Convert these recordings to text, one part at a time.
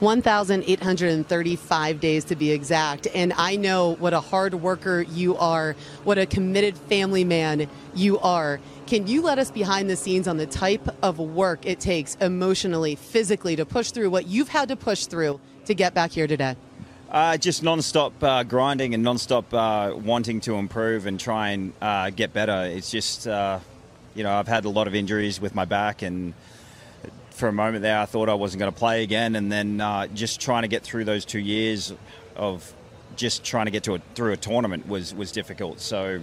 1,835 days to be exact. And I know what a hard worker you are, what a committed family man you are. Can you let us behind the scenes on the type of work it takes emotionally, physically to push through what you've had to push through to get back here today? Uh, just non-stop uh, grinding and non-stop uh, wanting to improve and try and uh, get better. It's just, uh, you know, I've had a lot of injuries with my back, and for a moment there, I thought I wasn't going to play again, and then uh, just trying to get through those two years of just trying to get to a, through a tournament was was difficult. So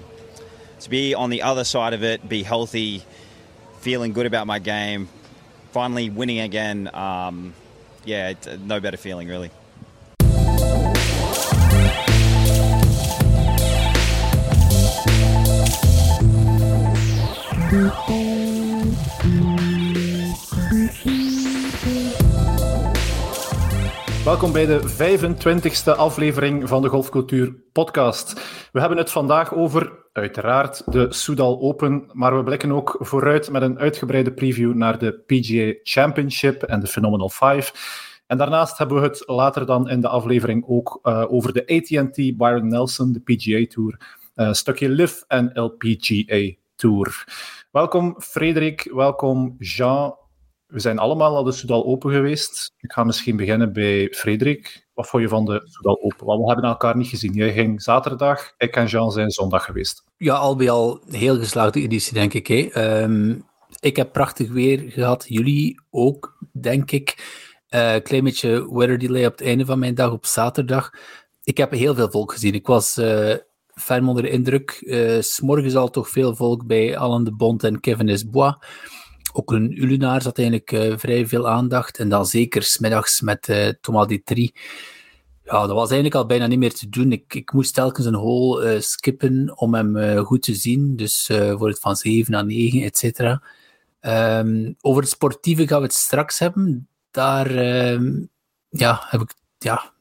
to be on the other side of it, be healthy, feeling good about my game, finally winning again. Um, yeah, no better feeling really. Welkom bij de 25e aflevering van de Golfcultuur Podcast. We hebben het vandaag over, uiteraard, de Soudal Open, maar we blikken ook vooruit met een uitgebreide preview naar de PGA Championship en de Phenomenal 5. En daarnaast hebben we het later dan in de aflevering ook uh, over de AT&T Byron Nelson, de PGA Tour, uh, stukje LIV en LPGA Tour. Welkom Frederik, welkom Jean. We zijn allemaal al de Soudal Open geweest. Ik ga misschien beginnen bij Frederik. Wat vond je van de Soudal Open? Want we hebben elkaar niet gezien. Jij ging zaterdag, ik en Jean zijn zondag geweest. Ja, al bij al heel geslaagde editie, denk ik. Um, ik heb prachtig weer gehad. Jullie ook, denk ik. Uh, klein beetje weather delay op het einde van mijn dag op zaterdag. Ik heb heel veel volk gezien. Ik was uh, ferm onder de indruk. Uh, S'morgens al toch veel volk bij Alain de Bond en Kevin Esbois. Ook een Ulunaar zat eigenlijk uh, vrij veel aandacht. En dan zeker smiddags met uh, Thomas Detri. Ja, dat was eigenlijk al bijna niet meer te doen. Ik, ik moest telkens een hole uh, skippen om hem goed te zien. Dus voor het van 7 naar 9, et cetera. Um, over het sportieve gaan we het straks hebben. Daar um, ja, heb ik, ja,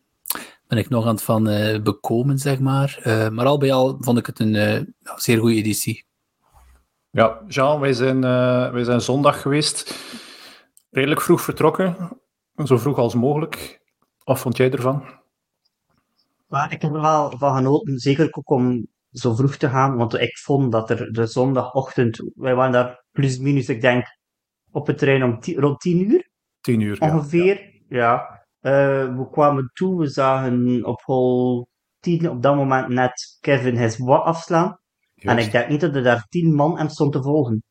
ben ik nog aan het van bekomen, zeg maar. maar al bij al vond ik het een zeer goede editie. Ja, Jean, wij zijn, uh, wij zijn zondag geweest. Redelijk vroeg vertrokken. Zo vroeg als mogelijk. Wat vond jij ervan? Maar ik heb er wel van genoten. Zeker ook om zo vroeg te gaan. Want ik vond dat er de zondagochtend... Wij waren daar plus minus, ik denk, op het terrein om tien, rond tien uur. Tien uur, Ongeveer, ja. ja. Uh, we kwamen toe, we zagen op hol 10 op dat moment net Kevin Hesbois afslaan. Juist. En ik denk niet dat er daar tien man hem stond te volgen.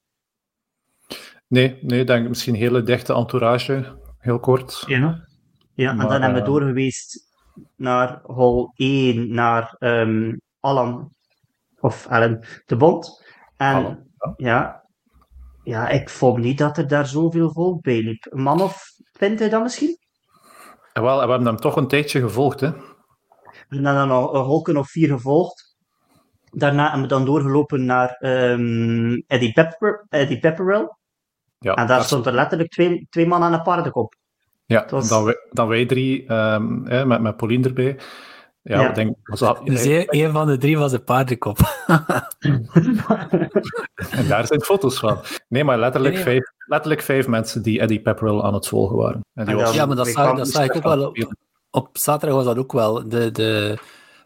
Nee, nee, denk misschien een hele dichte entourage, heel kort. Ja, ja maar, en dan hebben we doorgeweest naar hol 1, naar um, Alan, of Alan de Bond. En Alan, ja. ja. Ja, ik vond niet dat er daar zoveel volk bij liep. Een man of vindt hij dat misschien? En wel, we hebben hem toch een tijdje gevolgd, hè? En dan nog een holken of vier gevolgd. Daarna hebben we dan doorgelopen naar um, Eddie, Pepper, Eddie Pepperell. Ja, en daar stond er letterlijk twee, twee man aan een paardenkop. Ja, was... dan, wij, dan wij drie, um, hè, met, met Pauline erbij. Ja, ja. Denk, was dat, dus hij, een van de drie was een paardenkop. en daar zijn foto's van. Nee, maar letterlijk, nee, vijf, letterlijk vijf mensen die Eddie Pepperell aan het volgen waren. En die en was, ja, maar dat zag, dat zag ik ook wel. Op, op zaterdag was dat ook wel. De, de,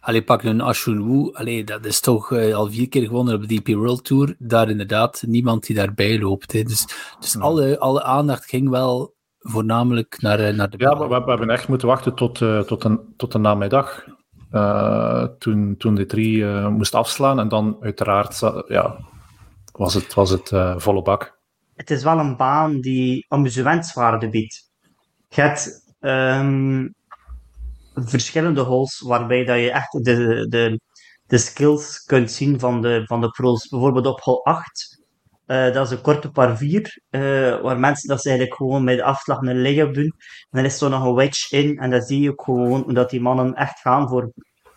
Allee, pak een Ashun Wu. Allee, dat is toch uh, al vier keer gewonnen op de DP World Tour. Daar inderdaad niemand die daarbij loopt. Hè. Dus, dus ja. alle, alle aandacht ging wel voornamelijk naar, uh, naar de Ja, maar we, we, hebben echt moeten wachten tot, uh, tot, een, tot de namiddag. toen, toen de drie moest afslaan. En dan uiteraard ja, was het, was het volle bak. Het is wel een baan die amusementswaarde biedt. Je hebt... Um verschillende holes waarbij dat je echt de, de, de skills kunt zien van de, van de pro's. Bijvoorbeeld op hole 8, uh, dat is een korte par 4, uh, waar mensen dat ze eigenlijk gewoon met de afslag een lay-up doen. En dan is er nog een wedge in, en dan zie je ook gewoon dat die mannen echt gaan voor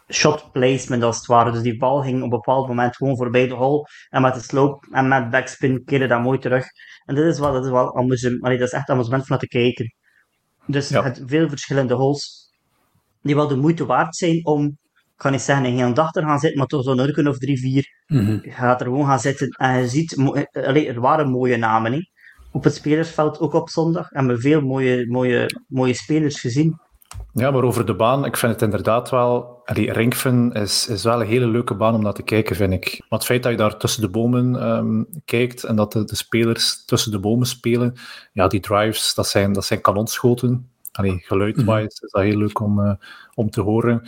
shot placement als het ware. Dus die bal ging op een bepaald moment gewoon voorbij de hole, en met de slope en met backspin keerde dat mooi terug. En dat is wel, dat is wel amusement, dat is echt amusement van te kijken. Dus ja. het veel verschillende holes die wel de moeite waard zijn om, ik kan niet zeggen een hele dag te gaan zitten, maar toch zo'n uur of drie, vier, mm -hmm. je gaat er gewoon gaan zitten en je ziet, allee, er waren mooie namen. He. Op het spelersveld, ook op zondag, hebben we veel mooie, mooie, mooie spelers gezien. Ja, maar over de baan, ik vind het inderdaad wel... Allee, Rinkven is, is wel een hele leuke baan om naar te kijken, vind ik. Maar het feit dat je daar tussen de bomen ehm, kijkt en dat de, de, spelers tussen de bomen spelen, ja, die drives, dat zijn, dat zijn kanonschoten. Allee, geluidwise is dat heel leuk om, uh, om te horen.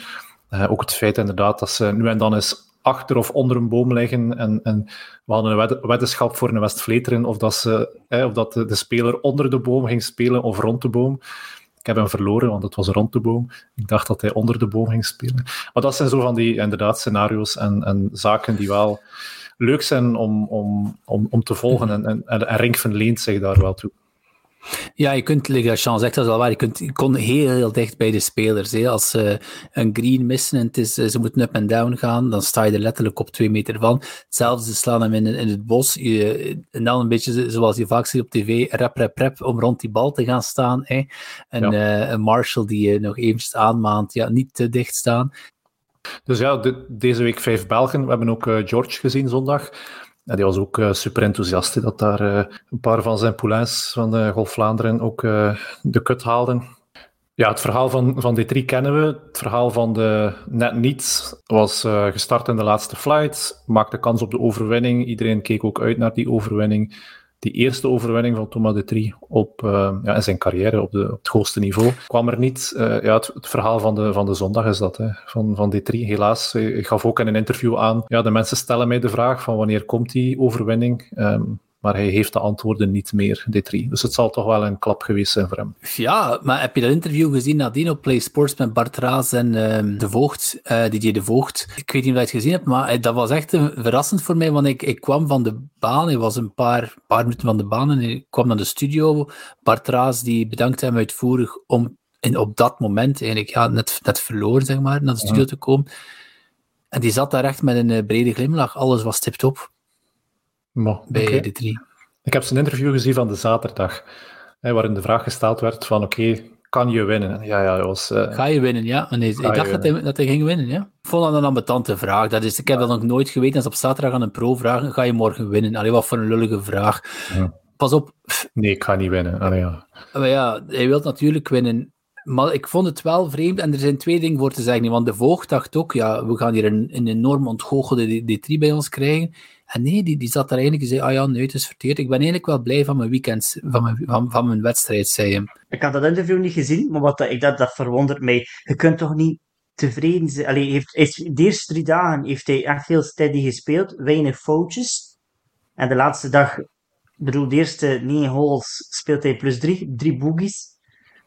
Uh, ook het feit inderdaad dat ze nu en dan eens achter of onder een boom liggen. En, en we hadden een weddenschap voor een Westvleteren of dat, ze, of dat de, de, speler onder de boom ging spelen of rond de boom. Ik heb hem verloren, want het was rond de boom. Ik dacht dat hij onder de boom ging spelen. Maar dat zijn zo van die inderdaad scenario's en, en zaken die wel leuk zijn om, om, om, om te volgen. En, en, en Rinkven leent zich daar wel toe. Ja, je kunt, Jean zegt, dat is wel waar, je, kunt, je kon heel, heel dicht bij de spelers. Hè. Als ze een green missen en het is, ze moeten up en down gaan, dan sta je er letterlijk op twee meter van. Hetzelfde, ze slaan hem in, in het bos. Je, en dan een beetje zoals je vaak ziet op tv, rap, rap, rap, om rond die bal te gaan staan. Hè. En ja. uh, een Marshall die je nog eventjes aanmaant, ja, niet te dicht staan. Dus ja, de, deze week vijf Belgen. We hebben ook uh, George gezien zondag. Ja, die was ook uh, super enthousiast dat daar uh, een paar van zijn poulains van de Golf Vlaanderen ook uh, de kut haalden. Ja, het verhaal van, van die drie kennen we. Het verhaal van de net niet was gestart in de laatste flight, maakte kans op de overwinning. Iedereen keek ook uit naar die overwinning die eerste overwinning van Thomas de Trie op, uh, ja, in zijn carrière op, de, op het hoogste niveau kwam er niet. Uh, ja, het, verhaal van de, van de zondag is dat, hè, van, van D3. Helaas, ik gaf ook in een interview aan, ja, de mensen stellen mij de vraag van wanneer komt die overwinning? Um, maar hij heeft de antwoorden niet meer, D3. Dus het zal toch wel een klap geweest zijn voor hem. Ja, maar heb je dat interview gezien nadien op Play Sports met Bart Raas en uh, De Voogd, uh, DJ De Voogd? Ik weet niet of je het gezien hebt, maar dat was echt verrassend voor mij, want ik, ik kwam van de baan, hij was een paar, paar minuten van de baan en ik kwam naar de studio. Bart Raas die bedankte hem uitvoerig om in, op dat moment eigenlijk ja, net, net verloren, zeg maar, naar de studio ja. te komen. En die zat daar echt met een brede glimlach. Alles was tip-top. Maar, bij okay. de drie. Ik heb zijn interview gezien van de zaterdag, hè, waarin de vraag gesteld werd van oké, okay, kan je winnen? Ja, ja, was, uh, Ga je winnen, ja. Nee, ik dacht dat hij, dat hij ging winnen, ja. Ik vond dat een ambetante vraag. Dat is, ik heb dat nog nooit geweten. Als op zaterdag aan een pro vragen, ga je morgen winnen? Allee, wat voor een lullige vraag. Ja. Pas op. Nee, ik ga niet winnen. Allee, ja. Maar ja, hij wil natuurlijk winnen. Maar ik vond het wel vreemd, en er zijn twee dingen voor te zeggen. Want de voogd dacht ook, ja, we gaan hier een, een enorm ontgoochelde D3 bij ons krijgen. En nee, die, die zat daar eigenlijk en zei, ah ja, nee, het is verkeerd. Ik ben eigenlijk wel blij van mijn weekend, van mijn, van, van mijn wedstrijd, zei hij. Ik had dat interview niet gezien, maar wat ik, dat, dat verwondert mij. Je kunt toch niet tevreden zijn. Allee, heeft, heeft, de eerste drie dagen heeft hij echt heel steady gespeeld, weinig foutjes. En de laatste dag, bedoel, de eerste negen holes speelt hij plus drie, drie boogies.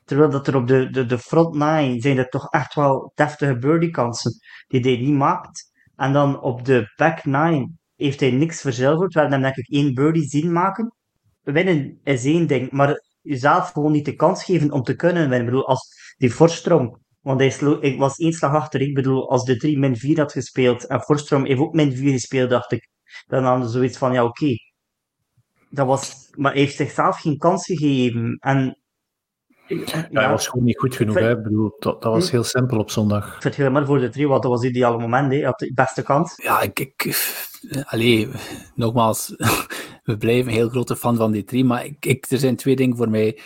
Terwijl dat er op de, de, de front nine zijn er toch echt wel deftige birdie kansen die hij niet maakt. En dan op de back nine heeft hij niks verzilverd. We hebben hem ik één birdie zien maken. Winnen is één ding, maar jezelf gewoon niet de kans geven om te kunnen winnen. Ik bedoel, als die Forstrom, want hij ik was één slag achter. Ik bedoel, als de 3 min 4 had gespeeld en Forstrom heeft ook min 4 gespeeld, dacht ik, dan hadden zoiets van, ja oké. Dat was, maar hij heeft zichzelf geen kans gegeven. En ja, ja, hij was gewoon niet goed genoeg. Vind, hè. Bedoel, dat, dat, was heel simpel op zondag. Ik vind het helemaal voor de drie, want dat was het ideale moment. Hè. had de beste kans. Ja, ik... ik allee, nogmaals, we blijven een heel grote fan van die drie, maar ik, ik, er zijn twee dingen voor mij.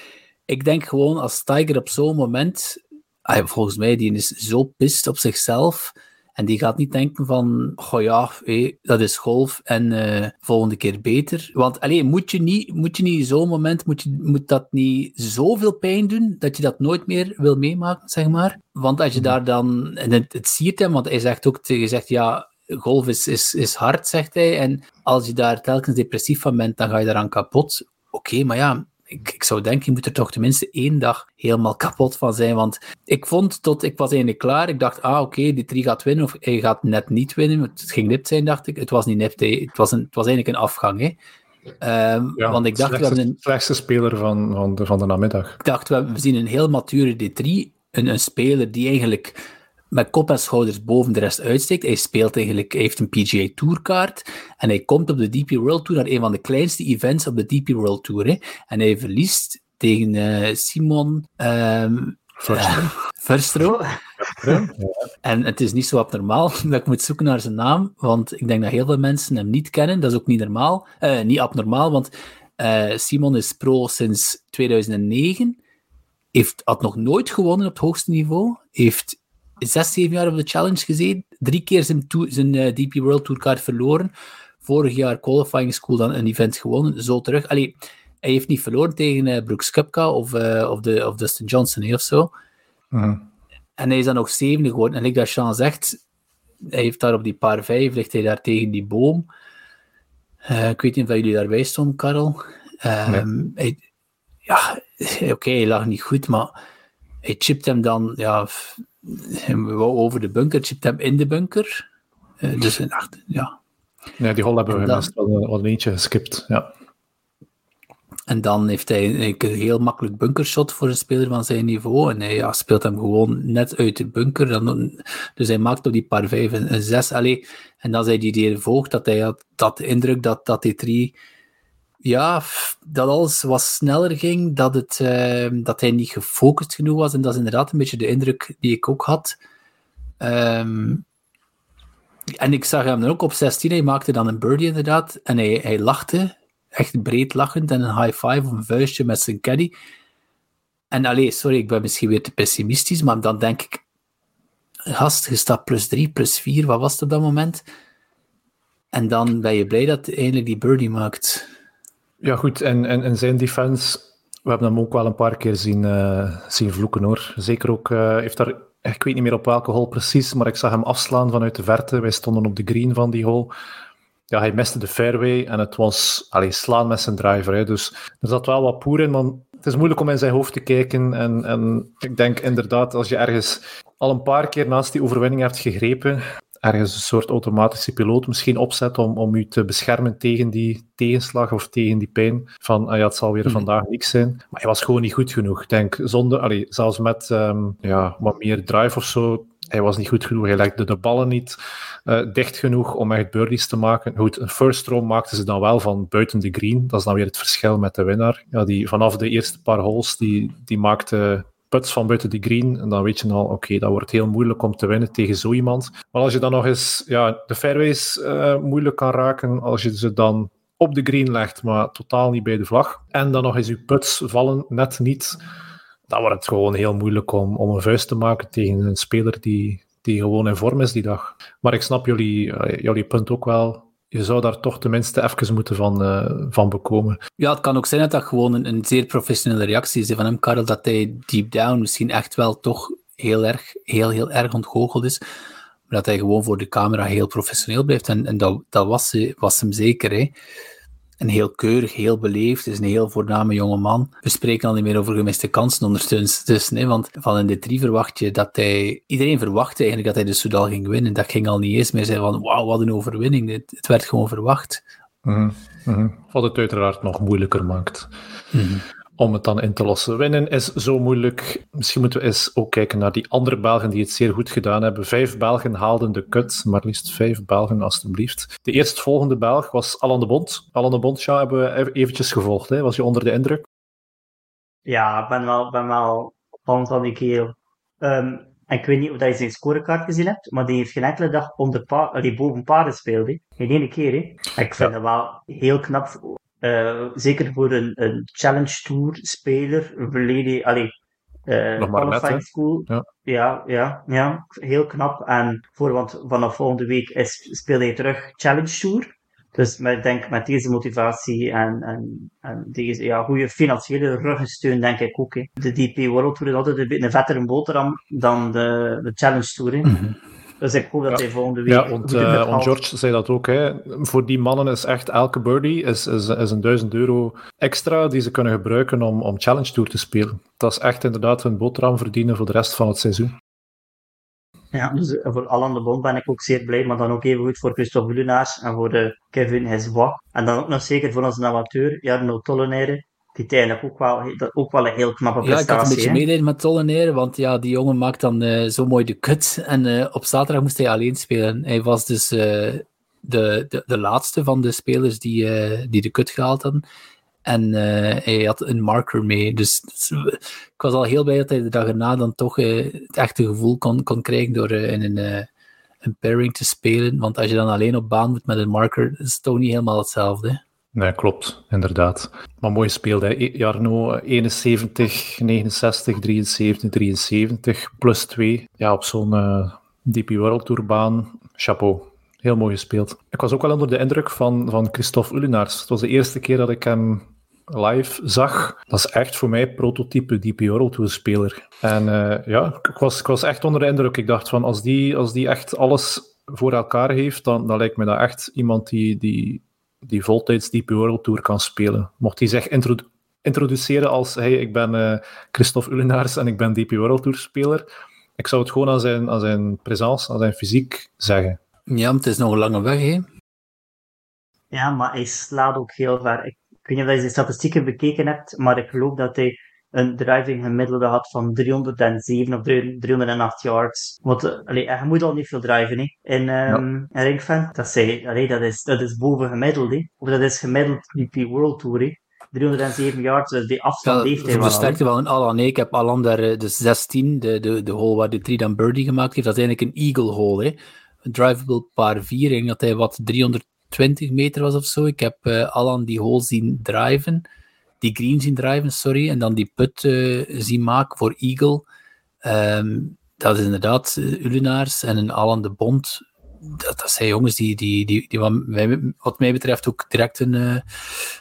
Ik denk gewoon, als Tiger op zo'n moment... Volgens mij, die is zo pist op zichzelf... En die gaat niet denken van, oh ja, hé, dat is golf en uh, volgende keer beter. Want alleen moet je niet, moet je niet zo'n moment, moet, je, moet dat niet zoveel pijn doen, dat je dat nooit meer wil meemaken, zeg maar. Want als je daar dan, en het, het siert hem, want hij zegt ook, je zegt ja, golf is, is, is hard, zegt hij. En als je daar telkens depressief van bent, dan ga je daaraan kapot. Oké, okay, maar ja, ik, ik, zou denken, je moet er toch tenminste één dag helemaal kapot van zijn. Want ik vond tot, ik was eigenlijk klaar. Ik dacht, ah, oké, okay, die drie gaat winnen of hij gaat net niet winnen. Het ging nipt zijn, dacht ik. Het was niet nipt, het was, een, het was eigenlijk een afgang. Hè. Um, ja, want ik dacht, slechtste, we hebben een slechtste speler van, van, de, van de namiddag. Ik dacht, we, we zien een heel mature D3. Een, een speler die eigenlijk met kop en schouders boven de rest uitsteekt. Hij speelt eigenlijk, hij heeft een PGA Tourkaart en hij komt op de DP World Tour naar een van de kleinste events op de DP World Tour. Hè. En hij verliest tegen uh, Simon um, Verstro. Uh, en het is niet zo abnormaal dat ik moet zoeken naar zijn naam, want ik denk dat heel veel mensen hem niet kennen. Dat is ook niet normaal, uh, niet abnormaal, want Simon is pro sinds 2009. heeft, had nog nooit gewonnen op het hoogste niveau. Heeft zes, zeven jaar op de challenge gezeten. Drie keer zijn, zijn uh, DP World Tour kaart verloren. Vorig jaar qualifying school dan een event gewonnen. Zo terug. Allee, hij heeft niet verloren tegen uh, Brooks Kupka of, uh, of, de, of Dustin Johnson of zo. Mhm. En hij is dan nog zevende geworden. En ik dat Sean zegt, hij heeft daar op die paar vijf, ligt hij daar tegen die boom. Ik weet niet of jullie daarbij stonden, Karel. Um, hij, ja, oké, hij lag niet goed, maar hij chipt hem dan, ja, over de bunker, chipt hem in de bunker. Uh, dus echt, ja. Ja, die hol hebben we best wel, wel een eentje geskipt, ja. En dan heeft hij een heel makkelijk bunkershot voor een speler van zijn niveau. En hij ja, speelt hem gewoon net uit de bunker. dus hij maakt op die par 5 een 6. Allee, en dan zei hij die volgt dat hij had dat indruk dat, dat die drie ja, dat alles wat sneller ging, dat, het, uh, dat hij niet gefocust genoeg was. En dat is inderdaad een beetje de indruk die ik ook had. Um, en ik zag hem dan ook op 16, hij maakte dan een birdie inderdaad. En hij, hij lachte, echt breed lachend en een high five of een vuistje met zijn caddy. En alleen, sorry, ik ben misschien weer te pessimistisch, maar dan denk ik, gast, je staat plus 3, plus 4, wat was het op dat moment? En dan ben je blij dat hij eindelijk die birdie maakt. Ja, goed. En, en, en zijn defense, we hebben hem ook wel een paar keer zien, uh, zien vloeken hoor. Zeker ook, uh, heeft daar, ik weet niet meer op welke hole precies, maar ik zag hem afslaan vanuit de verte. Wij stonden op de green van die hole. Ja, hij miste de fairway en het was allee, slaan met zijn driver. Hè. Dus er zat wel wat poer in, maar het is moeilijk om in zijn hoofd te kijken. En, en ik denk inderdaad, als je ergens al een paar keer naast die overwinning hebt gegrepen, ergens een soort automatische piloot misschien opzet om, om u te beschermen tegen die tegenslag of tegen die pijn. Van, ah ja, het zal weer hmm. vandaag niks zijn. Maar hij was gewoon niet goed genoeg. Ik denk, zonder, allee, zelfs met um, ja, wat meer drive of zo, hij was niet goed genoeg. Hij legde de ballen niet uh, dicht genoeg om echt birdies te maken. Goed, een first throw maakten ze dan wel van buiten de green. Dat is dan weer het verschil met de winnaar. Ja, die vanaf de eerste paar holes, die, die maakte puts van buiten de green. En dan weet je al, oké, dat wordt heel moeilijk om te winnen tegen zo iemand. Maar als je dan nog eens ja, de fairways uh, moeilijk kan raken, als je ze dan op de green legt, maar totaal niet bij de vlag. En dan nog eens je puts vallen net niet. Dan wordt het gewoon heel moeilijk om, om een vuist te maken tegen een speler die, die gewoon in vorm is die dag. Maar ik snap jullie, uh, jullie punt ook wel je zou daar toch tenminste even moeten van, uh, van bekomen. Ja, het kan ook zijn dat dat gewoon een, een, zeer professionele reactie is van hem, Karel, dat hij deep down misschien echt wel toch heel erg, heel, heel erg ontgoocheld is. Maar dat hij gewoon voor de camera heel professioneel blijft. En, en dat, dat was, was hem zeker. Hè een heel keurig, heel beleefd, is een heel voorname jonge man. We spreken al niet meer over gemiste kansen ondertussen. Dus, nee, want van in de drie verwacht je dat hij... Iedereen verwachtte eigenlijk dat hij de Soudal ging winnen. Dat ging al niet eens meer zijn van, wauw, wat een overwinning. Het, het werd gewoon verwacht. Mm -hmm. Wat het uiteraard nog moeilijker maakt. Mm om het dan in te lossen. Winnen is zo moeilijk. Misschien moeten we eens ook kijken naar die andere Belgen die het zeer goed gedaan hebben. Vijf Belgen haalden de cut, maar liefst vijf Belgen alstublieft. De eerstvolgende Belg was Alan de Bond. Alan de Bond ja, hebben we eventjes gevolgd. Hè? Was je onder de indruk? Ja, ik ben wel, ben wel fan van die kerel. Um, ik weet niet of je zijn scorekaart gezien hebt, maar die heeft geen enkele dag onder pa die boven paarden speelde. Geen ene keer. Hè. Ik vind ja. het wel heel knap uh, zeker voor een, een Challenge Tour speler, verleden, allee, uh, Nog maar net, school. Ja. ja. Ja, ja, heel knap. En voor, want vanaf volgende week is, speel hij terug Challenge Tour. Dus ik denk met deze motivatie en, en, en deze ja, goede financiële ruggensteun, denk ik ook. Hè. De DP World Tour is altijd een, een vettere boterham dan de, de Challenge Tour. Hè. Mm dus ik hoop dat hij volgende week... Ja, want, uh, George zei dat ook. Hè. Voor die mannen is echt elke birdie is, is, is een duizend euro extra die ze kunnen gebruiken om, om Challenge Tour te spelen. Dat is echt inderdaad een boterham verdienen voor de rest van het seizoen. Ja, dus eh, voor Alan de Bond ben ik ook zeer blij, maar dan ook even goed voor Christophe Lunaars en voor de Kevin Hesbois. En dan ook nog zeker voor onze amateur, Jarno Tollenaire, die ook wel, ook wel een heel knappe prestatie. Ja, ik had een beetje meedelen met Tollenaire, want ja, die jongen maakt dan uh, zo mooi de cut. En uh, op zaterdag moest hij alleen spelen. Hij was dus uh, de, de, de laatste van de spelers die, die de cut gehaald hadden. En hij had een marker mee. Dus, dus, ik was al heel blij dat hij de dag erna dan toch het echte gevoel kon, kon krijgen door in een, een pairing te spelen. Want als je dan alleen op baan moet met een marker, is het toch niet helemaal hetzelfde. Nee, klopt, inderdaad. Maar mooi speelde, hè. Jarno, 71, 69, 73, 73, plus 2. Ja, op zo'n uh, DP World Tour baan. Chapeau. Heel mooi gespeeld. Ik was ook wel onder de indruk van, van Christophe Ullenaars. Het was de eerste keer dat ik hem live zag. Dat is echt voor mij prototype DP World Tour speler. En uh, ja, ik was, ik was echt onder de indruk. Ik dacht van, als die, als die echt alles voor elkaar heeft, dan, dan lijkt me dat echt iemand die, die, die voltijds DP World Tour kan spelen. Mocht hij zich introdu introduceren als hey, ik ben uh, Christophe Ullenaars en ik ben DP World Tour speler, ik zou het gewoon aan zijn, aan zijn presence, aan zijn fysiek zeggen. Ja, het is nog een lange weg, hè? Ja, maar hij slaat ook heel ver. Ik, ik weet niet of je de statistieken bekeken hebt, maar ik geloof dat hij een driving gemiddelde had van 307 of 308 yards. Want uh, allee, je moet al niet veel driven hè, in, um, ja. in Ringfan. Dat, zei, allee, dat, is, dat is boven gemiddeld. Hè. Of dat is gemiddeld DP World Tour. Hè. 307 yards, dus die afstand ja, heeft hij wel. versterkte wel een Alan. Nee, ik heb Alan daar de 16, de, de, de hole waar de 3 dan birdie gemaakt heeft. Dat is eigenlijk een eagle hole. Hè. Een drivable par 4. Ik dat hij wat 320 meter was of zo. Ik heb uh, Alan die hole zien driven die green zien driven, sorry, en dan die put uh, zien maken voor Eagle. Um, dat is inderdaad uh, Ulenaars en een Alan de Bond. Dat, dat zijn jongens die, die, die, die wat, mij, wat mij betreft ook direct een, uh,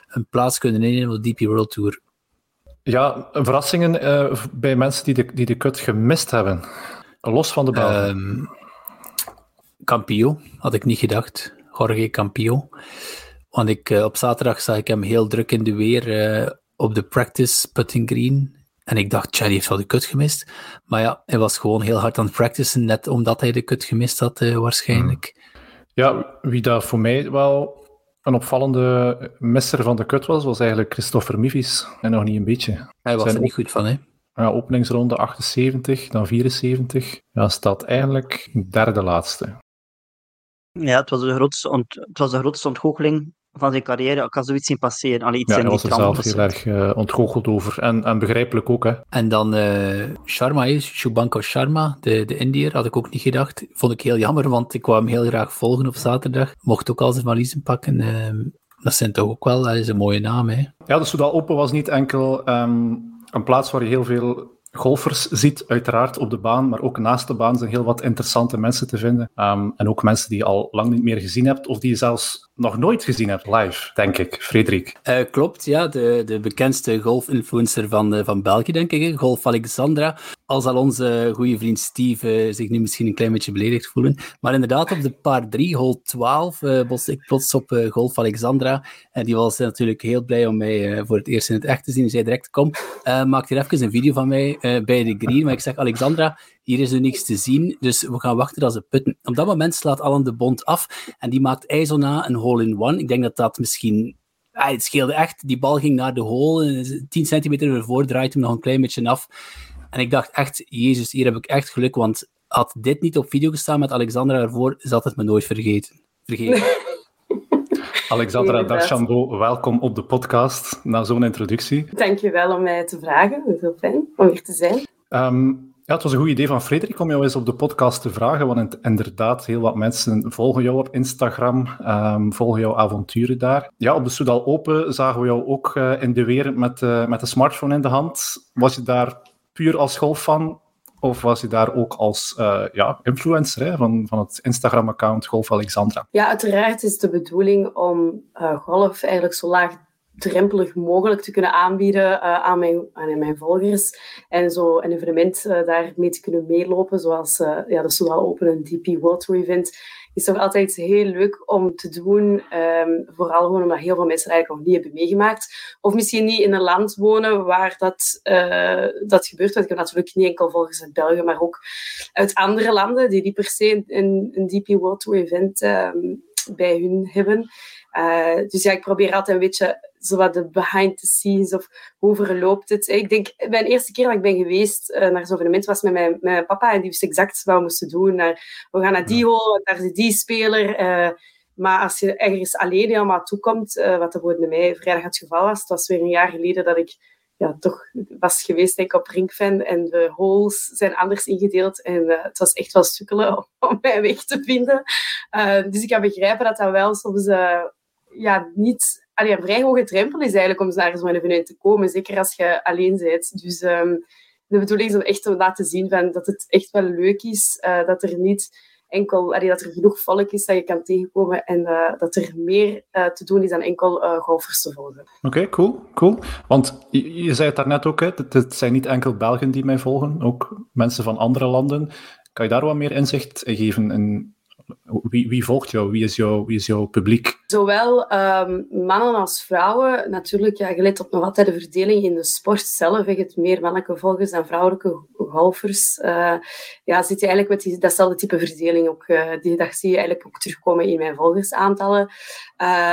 een plaats kunnen innemen op de DP World Tour. Ja, verrassingen bij mensen die de, die de cut gemist hebben. Los van de bal. Um, Campio, had ik niet gedacht. Jorge Campio. Want ik, uh, op zaterdag zag ik hem heel druk in de weer uh, op de practice putting green. En ik dacht, tja, die heeft wel de kut gemist. Maar ja, hij was gewoon heel hard aan het practicen, net omdat hij de kut gemist had, uh, waarschijnlijk. Ja, wie daar voor mij wel een opvallende misser van de kut was, was eigenlijk Christopher Mivis. En nog niet een beetje. Hij was er niet goed van, hè? Ja, openingsronde 78, dan 74. Ja, staat eigenlijk derde laatste. Ja, het was de grootste, ont het was de grootste ontgoocheling van zijn carrière. Ik had zoiets zien passeren. Allee, iets ja, hij was er zelf heel erg uh, ontgoocheld over. En, en begrijpelijk ook, hè. En dan uh, Sharma, is Shubhankar Sharma, de, de Indiër, had ik ook niet gedacht. Vond ik heel jammer, want ik wou hem heel graag volgen op zaterdag. Mocht ook al zijn valiezen pakken. Uh, dat zijn toch ook wel, dat is een mooie naam, hè. Ja, de Soudal Open was niet enkel um, een plaats waar je heel veel golfers ziet, uiteraard op de baan, maar ook naast de baan zijn heel wat interessante mensen te vinden. Um, en ook mensen die je al lang niet meer gezien hebt, of die je zelfs nog nooit gezien hebt live, denk ik. Frederik. Uh, klopt, ja. De, de bekendste golfinfluencer van, uh, van België, denk ik. Golf Alexandra. Al zal onze goede vriend Steve zich nu misschien een klein beetje beledigd voelen. Maar inderdaad, op de paar 3, hole 12, uh, botste ik plots op Golf Alexandra. En die was natuurlijk heel blij om mij voor het eerst in het echt te zien. Die zei direct, kom, maak hier even een video van mij bij de green. Maar ik zeg, Alexandra, hier is er niks te zien, dus we gaan wachten als ze putten. Op dat moment slaat Alan de Bond af en die maakt IJzona een hole-in-one. Ik denk dat dat misschien... Ah, het scheelde echt. Die bal ging naar de hole. 10 centimeter ervoor draait hem nog een klein beetje af. En ik dacht echt, jezus, hier heb ik echt geluk, want had dit niet op video gestaan met Alexandra ervoor, zat het me nooit vergeten. vergeten. Alexandra Darchambeau, welkom op de podcast na zo'n introductie. Dankjewel om mij te vragen. Heel fijn om hier te zijn. Um, ja, het was een goed idee van Frederik om jou eens op de podcast te vragen, want inderdaad, heel wat mensen volgen jou op Instagram, um, volgen jouw avonturen daar. Ja, op de Soudal Open zagen we jou ook uh, in de weer met, uh, met de smartphone in de hand. Was je daar puur als golffan of was je daar ook als uh, ja, influencer hè, van, van het Instagram-account Golf Alexandra? Ja, uiteraard is de bedoeling om golf eigenlijk zo laag drempelig mogelijk te kunnen aanbieden uh, aan, mijn, aan mijn volgers. En zo een evenement uh, daarmee te kunnen meelopen, zoals uh, ja, de Soudal Open een DP World Tour event, is toch altijd heel leuk om te doen. Um, vooral gewoon omdat heel veel mensen eigenlijk nog niet hebben meegemaakt. Of misschien niet in een land wonen waar dat, dat gebeurt. Want ik heb natuurlijk niet enkel volgers uit België, maar ook uit andere landen die niet per se een, een DP World Tour event um, bij hun hebben. Uh, dus ja, ik probeer altijd een beetje zo wat de behind the scenes of hoe verloopt het. Ik denk, mijn eerste keer dat ik ben geweest uh, naar zo'n evenement was met mijn, met mijn papa en die wist exact wat we moesten doen. Naar, we gaan naar die hole, daar is die speler. Uh, maar als je ergens alleen helemaal toekomt, uh, wat er bij mij vrijdag het geval was, het was weer een jaar geleden dat ik ja, toch was geweest denk ik, op Ringfan en de holes zijn anders ingedeeld en uh, het was echt wel sukkelen om, om mijn weg te vinden. Uh, dus ik kan begrijpen dat dat wel soms ja, niet allee, een vrij hoge drempel is eigenlijk om naar zo'n evenement te komen. Zeker als je alleen bent. Dus um, de bedoeling is om echt te laten zien van, dat het echt wel leuk is. Uh, dat er niet enkel, allee, dat er genoeg volk is dat je kan tegenkomen en uh, dat er meer uh, te doen is dan enkel golfers te volgen. Oké, cool, cool. Want je, zei het daarnet ook, hè, het, zijn niet enkel Belgen die mij volgen, ook mensen van andere landen. Kan je daar wat meer inzicht in geven in wie, wie, volgt? Wie is, jou, wie is jouw publiek? Zowel um, mannen als vrouwen. Natuurlijk, ja, je let op nog altijd de verdeling in de sport zelf. Je hebt meer mannelijke volgers dan vrouwelijke golfers. Uh, ja, zit je eigenlijk met die, datzelfde type verdeling ook. Uh, die dag zie je eigenlijk ook terugkomen in mijn volgersaantallen.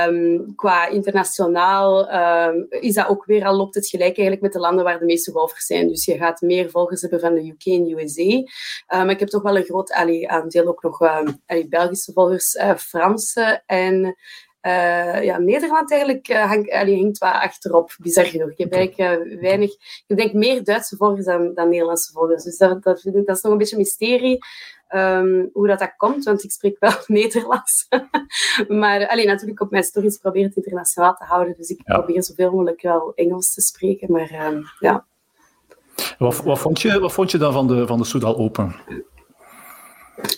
Um, qua internationaal um, is dat ook weer al loopt het gelijk eigenlijk met de landen waar de meeste golfers zijn. Dus je gaat meer volgers hebben van de UK en USA. maar ik heb toch wel een groot allee, aandeel ook nog allee, Belgische volgers, uh, Franse en uh, ja, Nederland eigenlijk uh, hangt, allee, hangt wat achterop, bizar genoeg. Ik heb eigenlijk weinig, ik denk meer Duitse volgers dan, dan Nederlandse volgers. Dus dat, dat, vind ik, dat is nog een beetje een mysterie. Um, hoe dat, dat komt, want ik spreek wel Nederlands. maar alleen natuurlijk op mijn stories probeer het internationaal te houden. Dus ik ja. probeer zoveel mogelijk wel Engels te spreken. Maar um, ja. Wat, wat, vond je, wat vond je dan van de, van de Soudal Open?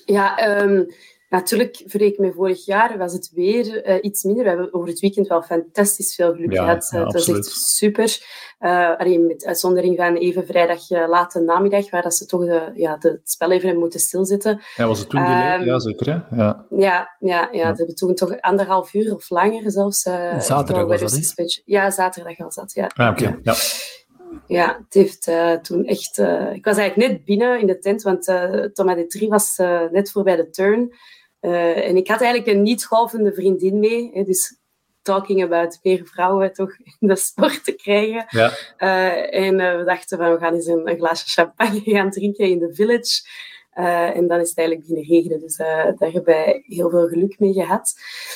Ja, um, Natuurlijk, vergeleken met vorig jaar was het weer uh, iets minder. We hebben over het weekend wel fantastisch veel geluk ja, gehad. Ja, dat is echt super. Uh, alleen met uitzondering van even vrijdag uh, late namiddag, waar dat ze toch de, ja, de, het spel even hebben moeten stilzetten. Ja, was het toen? Um, ja, zeker. Hè? Ja, ja, ja, ja, ze hebben toen toch anderhalf uur of langer zelfs. zaterdag was dat? Ja, zaterdag was dat, ja. Ah, oké. Okay. ja. Ja, het heeft uh, toen echt... Uh, ik was eigenlijk net binnen in de tent, want uh, Thomas de Trie was net voorbij de turn. En ik had eigenlijk een niet-golvende vriendin mee. Hè, dus talking about meer vrouwen toch in de sport te krijgen. Ja. en we dachten van, we gaan eens een, een, glaasje champagne gaan drinken in de village. Uh, en dan is het eigenlijk beginnen regenen. Dus daar hebben wij heel veel geluk mee gehad.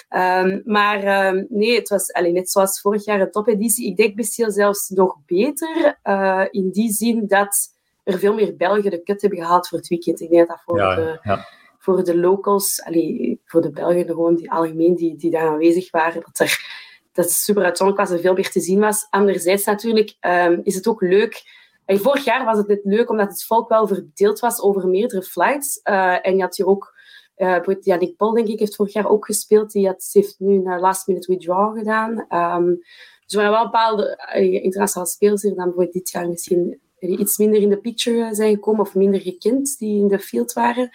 Um, maar um, nee, het was alleen net zoals vorig jaar een topeditie. Ik denk misschien zelfs nog beter. In die zin dat er veel meer Belgen de kut hebben gehaald voor het weekend. Ik denk dat dat voor, ja, de, ja. Voor de locals, allee, voor de Belgen gewoon die algemeen die, die daar aanwezig waren, dat er dat super uitzonderlijk was en veel meer te zien was. Anderzijds natuurlijk um, is het ook leuk en vorig jaar was het net leuk omdat het volk wel verdeeld was over meerdere flights. Uh, en je had hier ook, uh, Yannick Paul denk ik, heeft vorig jaar ook gespeeld. Die had, heeft nu een last minute withdrawal gedaan. Um, dus er waren wel bepaalde uh, internationale spelers dan bijvoorbeeld dit jaar misschien iets minder in de picture zijn gekomen of minder gekend die in de field waren.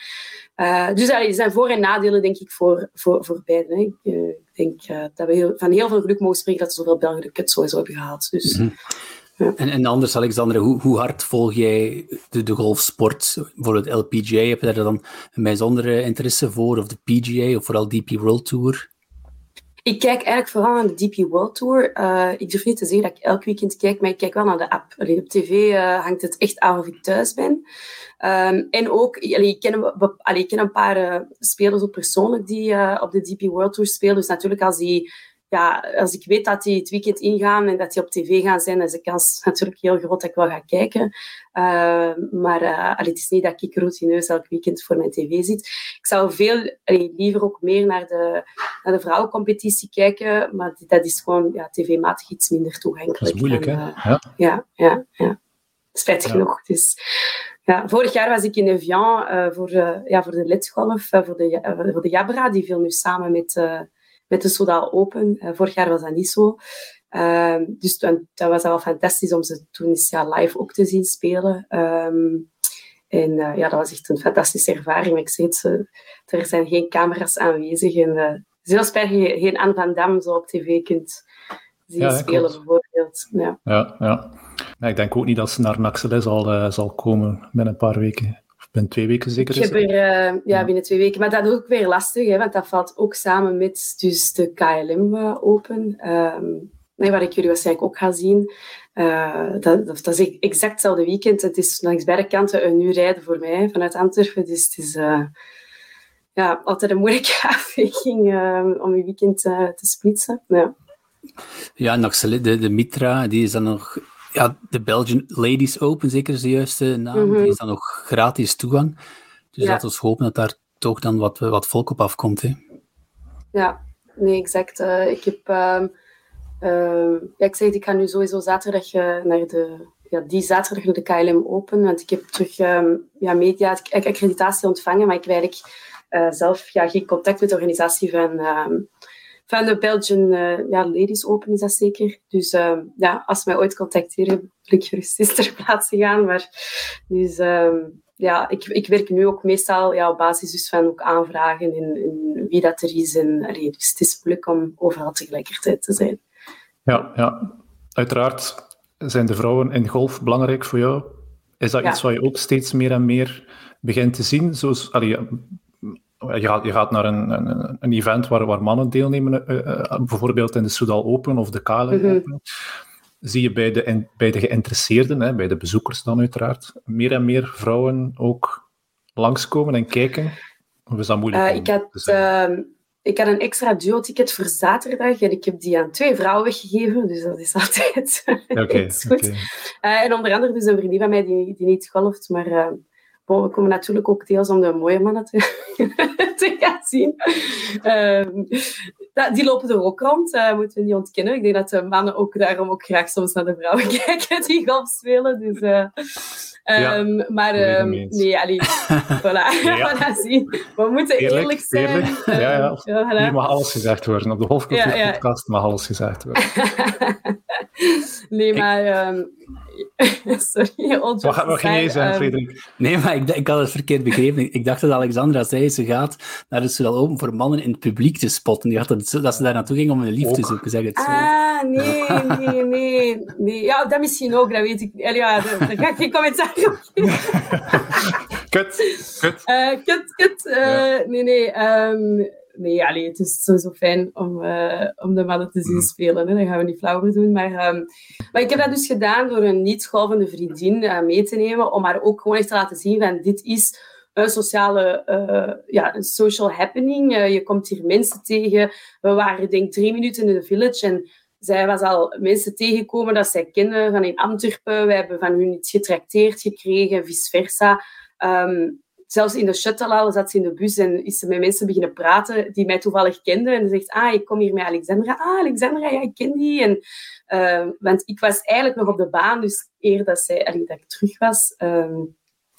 Uh, dus er zijn voor- en nadelen, denk ik, voor, voor, voor beiden. Hè. Ik uh, denk uh, dat we heel, van heel veel geluk mogen spreken dat zoveel Belgen de sowieso hebben gehaald. Dus, mm -hmm. Ja. En, en anders, Alexander, hoe, hoe hard volg jij de, de golfsport? Bijvoorbeeld LPGA, heb je daar dan een bijzondere interesse voor? Of de PGA, of vooral DP World Tour? Ik kijk eigenlijk vooral naar de DP World Tour. Uh, ik durf niet te zeggen dat ik elk weekend kijk, maar ik kijk wel naar de app. Allee, op tv uh, hangt het echt aan of ik thuis ben. Um, en ook, allee, ik, ken, een paar uh, spelers ook persoonlijk die op de DP World Tour spelen. Dus natuurlijk als die ja, als ik weet dat die het weekend ingaan en dat die op tv gaan zijn, is de kans natuurlijk heel groot dat ik wel ga kijken. Uh, maar uh, allee, het is niet dat ik routineus elk weekend voor mijn tv zit. Ik zou veel allee, liever ook meer naar de, naar de vrouwencompetitie kijken, maar dat is gewoon ja, tv-matig iets minder toegankelijk. Dat is moeilijk, en, hè? Uh, ja. ja, ja, ja. Spijtig ja. genoeg. Dus, ja, vorig jaar was ik in Evian voor, ja, voor de lidgolf, voor, de, voor de Jabra. Die viel nu samen met met de Sodaal Open. Uh, vorig jaar was dat niet zo. Uh, dus toen, dat was wel fantastisch om ze toen eens ja, live ook te zien spelen. Um, en uh, ja, dat was echt een fantastische ervaring. Maar ik zeg het, er zijn geen camera's aanwezig. En spijtig dat je geen Anne van Dam zo op tv kunt zien ja, spelen, klopt. bijvoorbeeld. Ja. Ja, ja. ja. ik denk ook niet dat ze naar Naxeles zal, zal komen binnen een paar weken. Binnen twee weken zeker? Ik heb er, uh, ja, binnen twee weken. Maar dat is ook weer lastig, hè, want dat valt ook samen met dus de KLM uh, Open. Um, nee, waar ik jullie waarschijnlijk ook ga zien. Uh, dat, dat, dat, is exact hetzelfde weekend. Het is langs beide kanten een uur rijden voor mij vanuit Antwerpen. Dus het is ja, altijd een moeilijke afweging om je weekend te splitsen. Ja, ja en de, de Mitra, die is dan nog ja, de Belgian Ladies Open, zeker is de juiste naam, mm -hmm. die is dan nog gratis toegang. Dus ja. laten we hopen dat daar toch dan wat, wat volk op afkomt. Hè. Ja, nee, exact. Uh, ik heb um, ja, ik zeg, ik ga nu sowieso zaterdag eh, naar de, ja, die zaterdag naar de KLM Open, want ik heb terug ehm, ja, media, accreditatie ontvangen, maar ik heb eigenlijk eh, zelf ja, geen contact met de organisatie van, ehm, van de Belgian eh, ja, Ladies Open, is dat zeker. Dus ja, als ze mij ooit contacteren, wil ik gerust eens ter plaatse gaan. Maar, dus ja, ik, ik werk nu ook meestal ja, op basis dus van ook aanvragen en, wie dat er is. En, allee, dus het is moeilijk om overal tegelijkertijd te zijn. Ja, ja, uiteraard zijn de vrouwen in golf belangrijk voor jou. Is dat iets wat je ook steeds meer en meer begint te zien? Zoals, allee, je, gaat, je gaat naar een, een, een event waar, waar mannen deelnemen, uh, uh, bijvoorbeeld in de Soudal Open of de mm Open. Zie je bij de, bij de geïnteresseerden, hè, bij de bezoekers dan uiteraard, meer en meer vrouwen ook langskomen en kijken? Of is dat moeilijk? Uh, ik had ik had een extra duo-ticket voor zaterdag en ik heb die aan twee vrouwen weggegeven, dus dat is altijd okay, goed. En onder andere dus een vriendin van mij die, die niet golft, maar we komen natuurlijk ook deels om de mooie mannen te, te gaan zien. Uh, die lopen er ook rond, uh, moeten we niet ontkennen. Ik denk dat de mannen ook daarom ook graag soms naar de vrouwen kijken die golf spelen. Dus, Um, maar um, nee, allee, voilà. Ja. zien. We moeten eerlijk, zijn. Eerlijk. Ja, ja. ja Hier mag alles gezegd worden. Op de Hoofdcultuur-podcast ja, mag alles gezegd worden. nee, maar... Sorry, Wat, wat ging je zeggen, Frederik? Nee, maar ik, ik had het verkeerd begrepen. Ik dacht dat Alexandra zei, ze gaat naar de Soudal Open voor mannen in het publiek te spotten. Die dat, dat ze daar naartoe ging om een lief te zoeken, zeg het zo. Ah, nee, nee, nee, nee. Ja, dat misschien ook, dat weet ik. Ja, daar, ga ik geen commentaar op Kut, kut. Uh, kut, kut. Uh, nee, nee. Um, nee, allee, het is sowieso fijn om, uh, om de mannen te zien mhm. spelen. Hè. Daar gaan we niet flauwer doen. Maar, um, maar ik heb dat dus gedaan door een niet-golvende vriendin uh, mee te nemen. Om haar ook gewoon echt te laten zien van dit is een sociale, uh, ja, een social happening. je komt hier mensen tegen. We waren denk ik drie minuten in de village en zij was al mensen tegengekomen dat zij kennen van in Antwerpen. We hebben van hun iets getrakteerd gekregen, vice versa. Um, zelfs in de shuttle zat ze in de bus en is ze met mensen beginnen praten die mij toevallig kenden. En ze zegt, ah, ik kom hier met Alexandra. Ah, Alexandra, ja, ik ken die. En, uh, want ik was eigenlijk nog op de baan, dus eer dat, zij, allee, dat ik terug was... Um,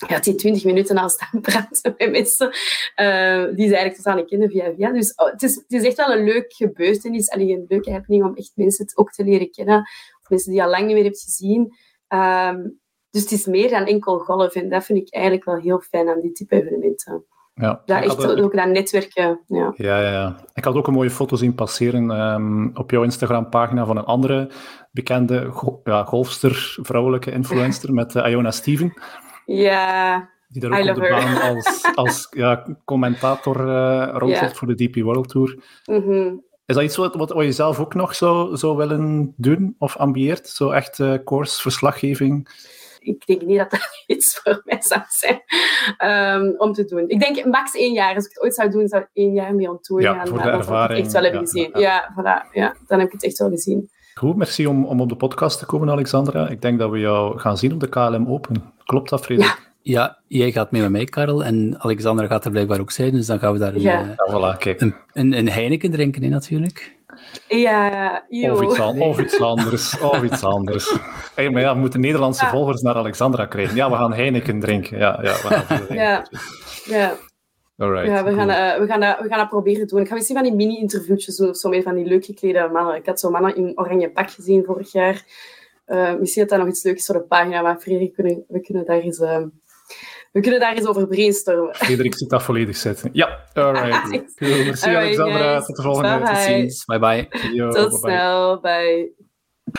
ja, die twintig minuten al staan praten met mensen uh, die ze eigenlijk totaal niet kennen via via. Dus oh, het, is, het is echt wel een leuk gebeurtenis, alleen een leuke happening om echt mensen ook te leren kennen. Of mensen die je al lang niet meer hebt gezien. Dus het is meer dan enkel golf. En dat vind ik eigenlijk wel heel fijn aan die type evenementen. Ja, ja echt ook, ook dat netwerken. Ja. Ja, ja, ja. Ik had ook een mooie foto zien passeren um, op jouw Instagram-pagina van een andere bekende go ja, golfster, vrouwelijke influencer, met uh, Iona Steven. Ja, die daar ook op de baan als, als ja, commentator uh, rondloopt voor de DP World Tour. Mm -hmm. Is dat iets wat, wat, wat, je zelf ook nog zou, zou willen doen of ambieert? Zo echt uh, course, verslaggeving? Ik denk niet dat dat iets voor mij zou zijn um, om te doen. Ik denk max één jaar. Als ik het ooit zou doen, zou ik één jaar mee tour ja, gaan. Voor de ervaring. echt wel hebben gezien. Ja, ja. voilà, ja, dan heb ik het echt wel gezien. Goed, merci om, om op de podcast te komen, Alexandra. Ik denk dat we jou gaan zien op de KLM Open. Klopt dat, Frederik? Ja. Ja, jij gaat mee met mij, Karel. En Alexandra gaat er blijkbaar ook zijn. Dus dan gaan we daar een, ja. Uh, voilà, een, een, een Heineken drinken, hè, natuurlijk. Ja, Of iets, of iets anders. Of iets anders. Hey, maar ja, we moeten Nederlandse volgers naar Alexandra krijgen. Ja, we gaan Heineken drinken. Ja, ja, we gaan ja. ja. Alright, ja, we gaan, uh, we, gaan dat, we gaan dat proberen doen. Ik ga misschien van die mini-interviewtjes doen of zo met van die leuk geklede mannen. Ik had zo mannen in oranje pak gezien vorig jaar. Uh, misschien dat dat nog iets leuks voor de pagina, maar Frederik, we kunnen, we kunnen daar eens... Uh, we kunnen daar eens over brainstormen. Frederik zit dat volledig zetten. Ja, alright. Cool. Merci Alexandra. Tot de volgende. Tot ziens. Bye bye. Yo, Tot bye snel. Bye.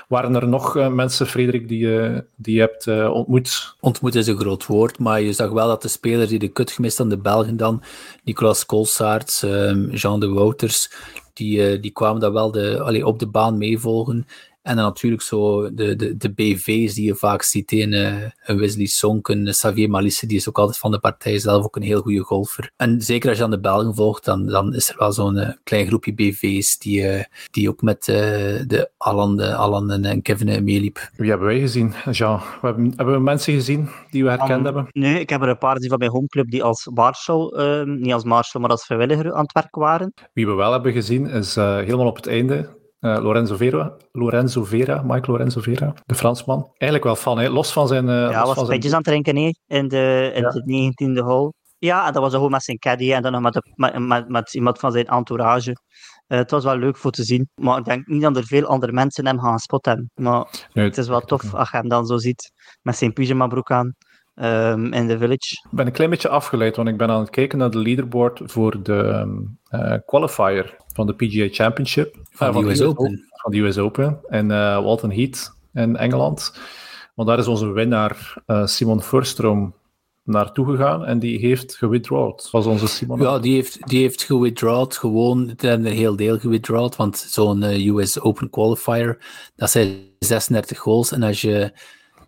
Waren er nog uh, mensen, Frederik, die, uh, die je hebt uh, ontmoet? Ontmoet is een groot woord, maar je zag wel dat de spelers die de kut gemist aan de Belgen dan, Nicolas Kolsaerts, ehm, Jean de Wouters, die, die kwamen daar wel de, allee, op de baan meevolgen. En dan natuurlijk zo de, de, de BV's die je vaak ziet in uh, een Wesley Sonk, een Xavier Malisse, die is ook altijd van de partij zelf ook een heel goede golfer. En zeker als je aan de Belgen volgt, dan, dan is er wel zo'n uh, klein groepje BV's die, uh, die ook met de Alan, Alan en Kevin meeliep. Wie hebben wij gezien, Jean? We hebben, hebben we mensen gezien die we herkend um, hebben? Nee, ik heb er een paar die van mijn homeclub die als marshal, niet als marshal, maar als vrijwilliger aan het werk waren. Wie we wel hebben gezien is helemaal op het einde Uh, Lorenzo, Vera, Lorenzo Vera, Mike Lorenzo Vera, de Fransman. Eigenlijk wel fan, hè? los van zijn... Uh, ja, was pitjes zijn... aan het drinken nee, in de, in ja. de 19e hole. Ja, en dat was gewoon met zijn caddy en dan nog met, de, met, met, met iemand van zijn entourage. Uh, het was wel leuk voor te zien. Maar ik denk niet dat er veel andere mensen hem gaan spotten. Maar nee, het is wel tof als je hem dan zo ziet met zijn pyjama broek aan um, in de village. Ik ben een klein beetje afgeleid, want ik ben aan het kijken naar de leaderboard voor de uh, qualifier van de PGA Championship. Van, uh, van de US Open. Open. Van de US Open. En Walton Heath in Engeland. Want daar is onze winnaar Simon Furstrom naartoe gegaan en die heeft gewithdrawd. was onze Simon. Ja, die heeft, die heeft gewithdrawd, gewoon een heel deel gewithdrawd, want zo'n uh, eh, US Open Qualifier, dat zijn 36 goals en als je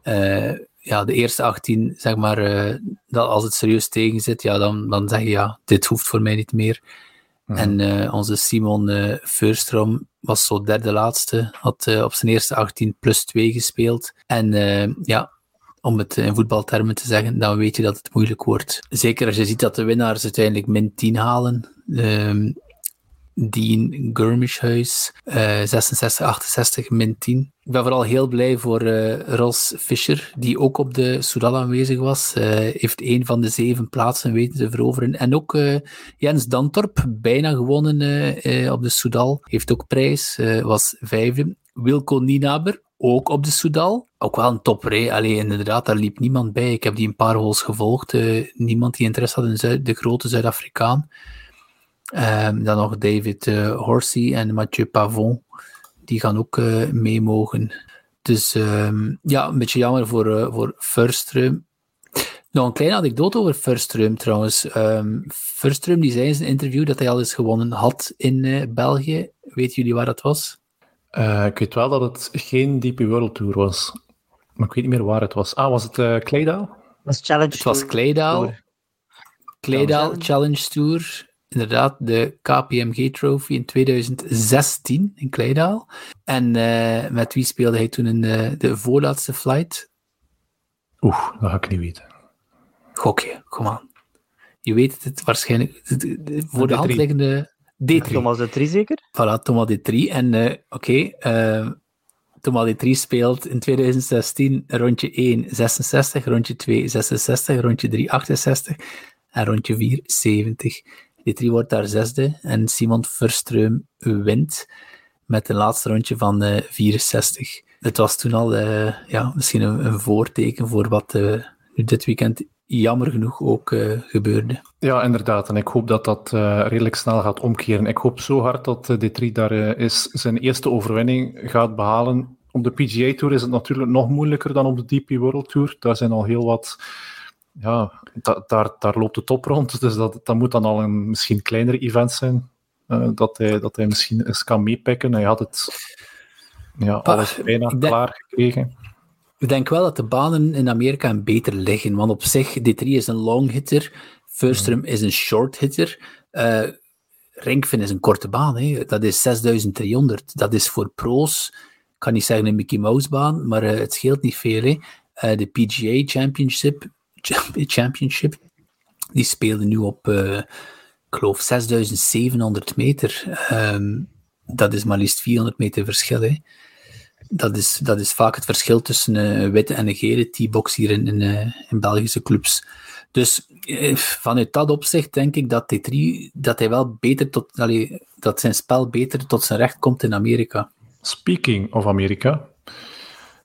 uh, ja, de eerste 18, zeg maar, uh, dat als het serieus tegen zit, ja, dan, dan zeg je ja, dit hoeft voor mij niet meer. Mhm. En onze Simon uh, Furstrom was zo derde laatste, had op zijn eerste 18 plus 2 gespeeld. En ja, om het in voetbaltermen te zeggen, dan weet je dat het moeilijk wordt. Zeker als je ziet dat de winnaars uiteindelijk min 10 halen. Dean Gurmishhuis, uh, 66, 68, min 10. Ik ben vooral heel blij voor uh, Ros Fischer, die ook op de Soudal aanwezig was. Uh, heeft een van de zeven plaatsen weten te veroveren. En ook uh, Jens Dantorp, bijna gewonnen op de Soudal, heeft ook prijs, was vijfde. Wilco Nienaber, ook op de Soudal. Ook wel een topper. Alleen inderdaad, daar liep niemand bij. Ik heb die een paar holes gevolgd. Niemand die interesse had in de grote Zuid-Afrikaan. Um, dan nog David uh, Horsey en Mathieu Pavon. Die gaan ook uh, mee mogen. Dus um, ja, een beetje jammer voor, uh, voor Furström. Nog een kleine anekdote over Furström trouwens. Um, die zei in zijn interview dat hij al eens gewonnen had in België. Weten jullie waar dat was? Uh, ik weet wel dat het geen DP World Tour was. Maar ik weet niet meer waar het was. Ah, was het uh, Claydaal? Was Challenge het was Claydaal. Claydaal Challenge Tour. Inderdaad, de KPMG Trophy in 2016 in Claydaal. En uh, met wie speelde hij toen in de, de voorlaatste flight? Oeh, dat ga ik niet weten. Gokje, kom aan. Je weet het waarschijnlijk. Voor de hand liggende D3. Thomas D3 zeker? Voilà, Thomas D3. En uh, oké, okay, uh, Thomas D3 speelt in 2016 rondje 1 66, rondje 2 66, rondje 3 68 en rondje 4 70. D3 wordt daar zesde en Simon Verstreum wint met een laatste rondje van uh, 64. Het was toen al uh, ja, misschien een, voorteken voor wat uh, nu dit weekend jammer genoeg ook gebeurde. Ja, inderdaad. En ik hoop dat dat redelijk snel gaat omkeren. Ik hoop zo hard dat uh, D3 daar is zijn eerste overwinning gaat behalen. Op de PGA Tour is het natuurlijk nog moeilijker dan op de DP World Tour. Daar zijn al heel wat... Ja, da daar, daar loopt de top rond. Dus dat, dat moet dan al een misschien kleinere event zijn. dat, hij, dat hij misschien eens kan meepikken. Hij had het ja, alles bijna klaar gekregen. Ik denk wel dat de banen in Amerika beter liggen, want op zich, D3 is een long hitter, Furstrom mm. is een short hitter, uh, is een korte baan, hè. dat is 6300. Dat is voor pro's, ik kan niet zeggen een Mickey Mouse baan, maar uh, het scheelt niet veel. Hè. Uh, de PGA Championship, Championship die speelde nu op, ik geloof, 6700 meter. Um, dat is maar liefst 400 meter verschil. Hè dat is, dat is vaak het verschil tussen een witte en een gele T-box hier in, in, eh, in, Belgische clubs. Dus eh, vanuit dat opzicht denk ik dat T3 dat hij wel beter tot, dat zijn spel beter tot zijn recht komt in Amerika. Speaking of Amerika,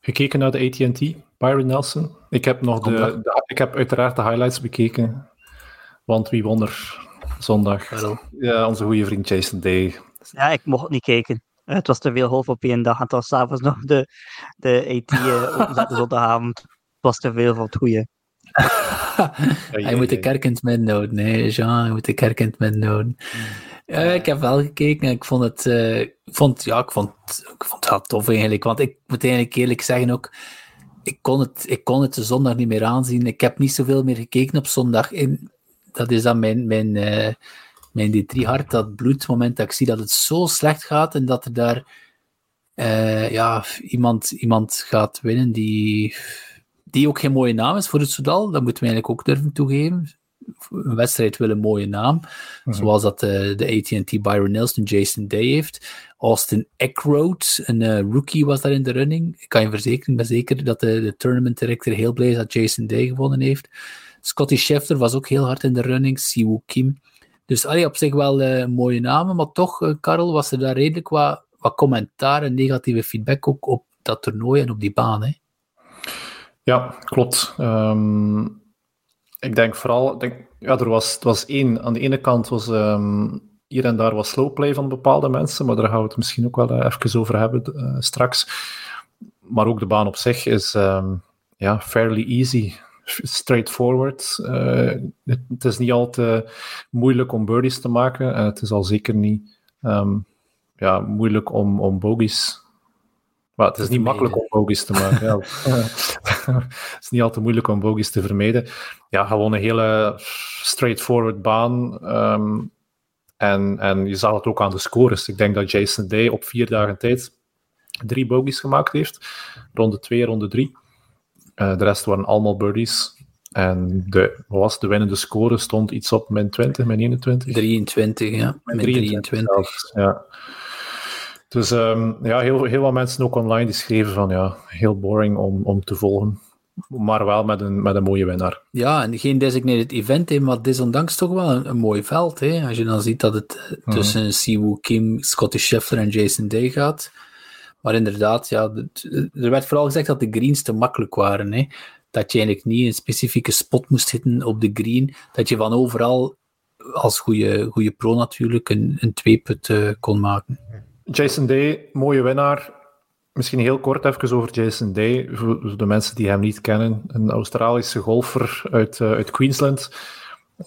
gekeken naar de AT&T, Byron Nelson. Ik heb nog de, de, ik heb uiteraard de highlights bekeken, want wie won er zondag? Ja, onze goede vriend Jason Day. Ja, ik mocht niet kijken. Het was te veel golf op één dag. En het was s'avonds nog de, de AT uh, zondagavond. Het was te veel van het goede. Hij moet de kerk in het midden houden. Nee, Jean, je moet de kerk in het midden houden. Uh, ik heb wel gekeken en ik vond het, uh, ik vond, ja, ik vond, ik vond het wel tof eigenlijk. Want ik moet eigenlijk eerlijk zeggen ook, ik kon het, ik kon het de zondag niet meer aanzien. Ik heb niet zoveel meer gekeken op zondag. In, dat is dan mijn, mijn, uh, mijn D3 hart, dat bloedmoment dat ik zie dat het zo slecht gaat en dat er daar uh, ja, iemand, iemand gaat winnen die, die ook geen mooie naam is voor het Soudal. Dat moeten we eigenlijk ook durven toegeven. Een wedstrijd wil een mooie naam. Zoals dat uh, de AT&T Byron Nelson Jason Day heeft. Austin Eckroad, een uh, rookie, was daar in de running. Ik kan je verzekeren, ben zeker dat de, de tournament director heel blij is dat Jason Day gewonnen heeft. Scotty Scheffler was ook heel hard in de running. Siwoo Kim. Dus allee, op zich wel uh, mooie namen, maar toch, Karel, was er daar redelijk wat, wat commentaar en negatieve feedback ook op dat toernooi en op die baan. Hè? Ja, klopt. Um, ik denk vooral, ja, er was, het was één. Aan de ene kant was um, hier en daar wat slowplay van bepaalde mensen, maar daar gaan we het misschien ook wel uh, even over hebben uh, straks. Maar ook de baan op zich is um, ja, fairly easy, straightforward. Uh, het, is niet al te moeilijk om birdies te maken. het is al zeker niet um, ja, moeilijk om, om bogies maar het is niet makkelijk om bogies te maken. Ja. het is niet altijd moeilijk om bogies te vermijden. Ja, gewoon een hele straightforward baan. Um, en, en je zag het ook aan de scores. Ik denk dat Jason Day op vier dagen tijd drie bogies gemaakt heeft. Ronde 2, ronde 3. Uh, de rest waren allemaal birdies. En de, was de winnende score stond iets op min 20, min 21? 23, ja. Min 23. 23. Ja. Dus um, ja, heel, heel wat mensen ook online die schreven van ja, heel boring om, om te volgen. Maar wel met een, met een mooie winnaar. Ja, en geen designated event, hè, maar desondanks toch wel een, een mooi veld. Hè. Als je dan ziet dat het tussen mm. Siwoo Kim, Scotty Scheffler en Jason Day gaat. Maar inderdaad, ja, er werd vooral gezegd dat de greens te makkelijk waren. Hè. Dat je eigenlijk niet een specifieke spot moest zitten op de green. Dat je van overal, als goede, goede pro natuurlijk, een, een tweeput uh, kon maken. Jason Day, mooie winnaar. Misschien heel kort even over Jason Day, voor de mensen die hem niet kennen. Een Australische golfer uit, uh, uit Queensland.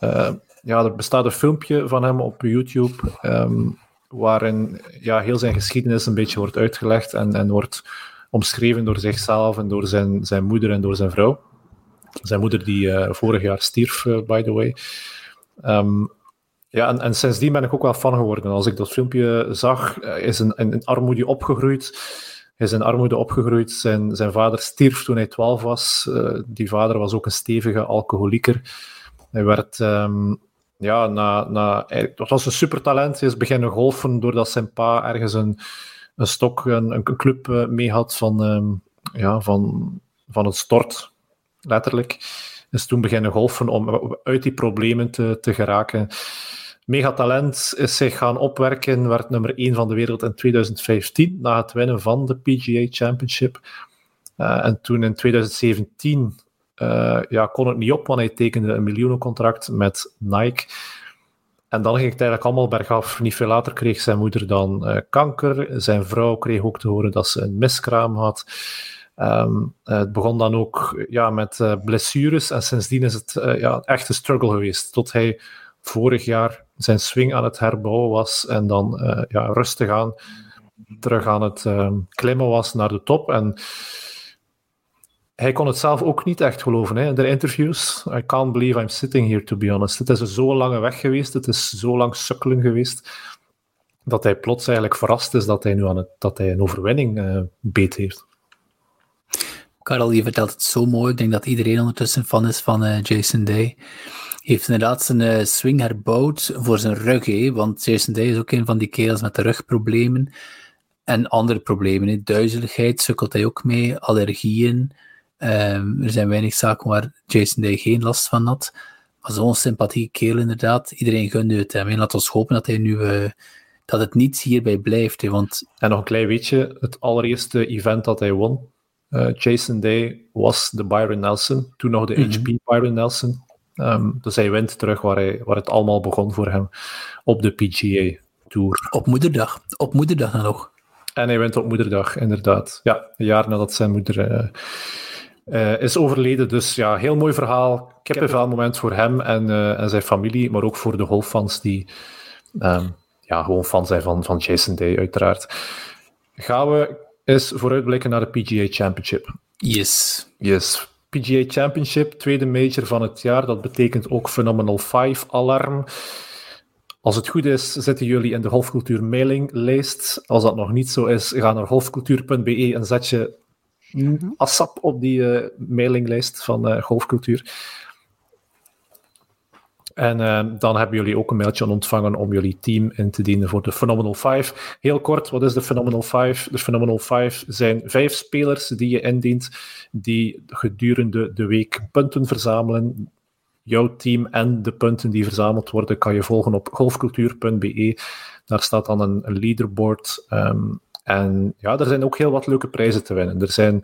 Uh, ja, er bestaat een filmpje van hem op YouTube, um, waarin ja, heel zijn geschiedenis een beetje wordt uitgelegd en, en wordt omschreven door zichzelf en door zijn, zijn moeder en door zijn vrouw. Zijn moeder die uh, vorig jaar stierf, by the way. Um, ja, en, en sindsdien ben ik ook wel fan geworden. Als ik dat filmpje zag, is een, in armoede opgegroeid. is in armoede opgegroeid. Zijn, zijn vader stierf toen hij 12 was. Uh, die vader was ook een stevige alcoholieker. Hij werd, um, ja, na, na, dat was een supertalent. Hij is beginnen golfen doordat zijn pa ergens een, een stok, een, een club uh, mee had van, um, ja, van, van het stort, letterlijk. Is toen beginnen golfen om uit die problemen te, te geraken megatalent is zich gaan opwerken, werd nummer 1 van de wereld in 2015 na het winnen van de PGA Championship. Uh, en toen in 2017 uh, ja, kon het niet op, want hij tekende een miljoenencontract met Nike. En dan ging het eigenlijk allemaal bergaf. Niet veel later kreeg zijn moeder dan uh, kanker. Zijn vrouw kreeg ook te horen dat ze een miskraam had. Um, het begon dan ook ja, met blessures en sindsdien is het ja, echt een struggle geweest. Tot hij vorig jaar zijn swing aan het herbouwen was en dan uh, ja, rustig aan terug aan het uh, klimmen was naar de top. En hij kon het zelf ook niet echt geloven hè, in de interviews. I can't believe I'm sitting here, to be honest. Het is een zo lange weg geweest, het is zo lang sukkelen geweest, dat hij plots eigenlijk verrast is dat hij nu aan het, dat hij een overwinning uh, beet heeft. Karel, je vertelt het zo mooi. Ik denk dat iedereen ondertussen fan is van uh, Jason Day heeft inderdaad zijn uh, swing herbouwd voor zijn rug. Hè? Want Jason Day is ook een van die kerels met de rugproblemen. En andere problemen. Hè? Duizeligheid sukkelt hij ook mee. Allergieën. Um, er zijn weinig zaken waar Jason Day geen last van had. Maar zo'n sympathieke kerel inderdaad. Iedereen gunde het hem. Laat ons hopen dat hij nu... Uh, dat het niet hierbij blijft. Hè? Want... En nog een klein weetje. Het allereerste event dat hij won. Uh, Jason Day was de Byron Nelson. Toen nog de mm -hmm. HP Byron Nelson. Um, dus hij wint terug waar, hij, waar het allemaal begon voor hem op de PGA Tour. Op moederdag. Op moederdag nog. En hij wint op moederdag, inderdaad. Ja, een jaar nadat zijn moeder uh, uh, is overleden. Dus ja, heel mooi verhaal. Kippenvel moment voor hem en, uh, en zijn familie, maar ook voor de golffans die um, ja, gewoon fan zijn van, van Jason Day, uiteraard. Gaan we eens vooruitblikken naar de PGA Championship. Yes. Yes. PGA Championship, tweede major van het jaar. Dat betekent ook Phenomenal 5 alarm. Als het goed is, zitten jullie in de golfcultuur mailinglijst. Als dat nog niet zo is, ga naar golfcultuur.be en zet je ASAP op die uh, mailinglijst van uh, golfcultuur. En uh, dan hebben jullie ook een mailtje ontvangen om jullie team in te dienen voor de Phenomenal 5. Heel kort, wat is de Phenomenal 5? De Phenomenal 5 zijn vijf spelers die je indient, die gedurende de week punten verzamelen. Jouw team en de punten die verzameld worden kan je volgen op golfcultuur.be. Daar staat dan een, leaderboard. Um, en ja, er zijn ook heel wat leuke prijzen te winnen. Er zijn,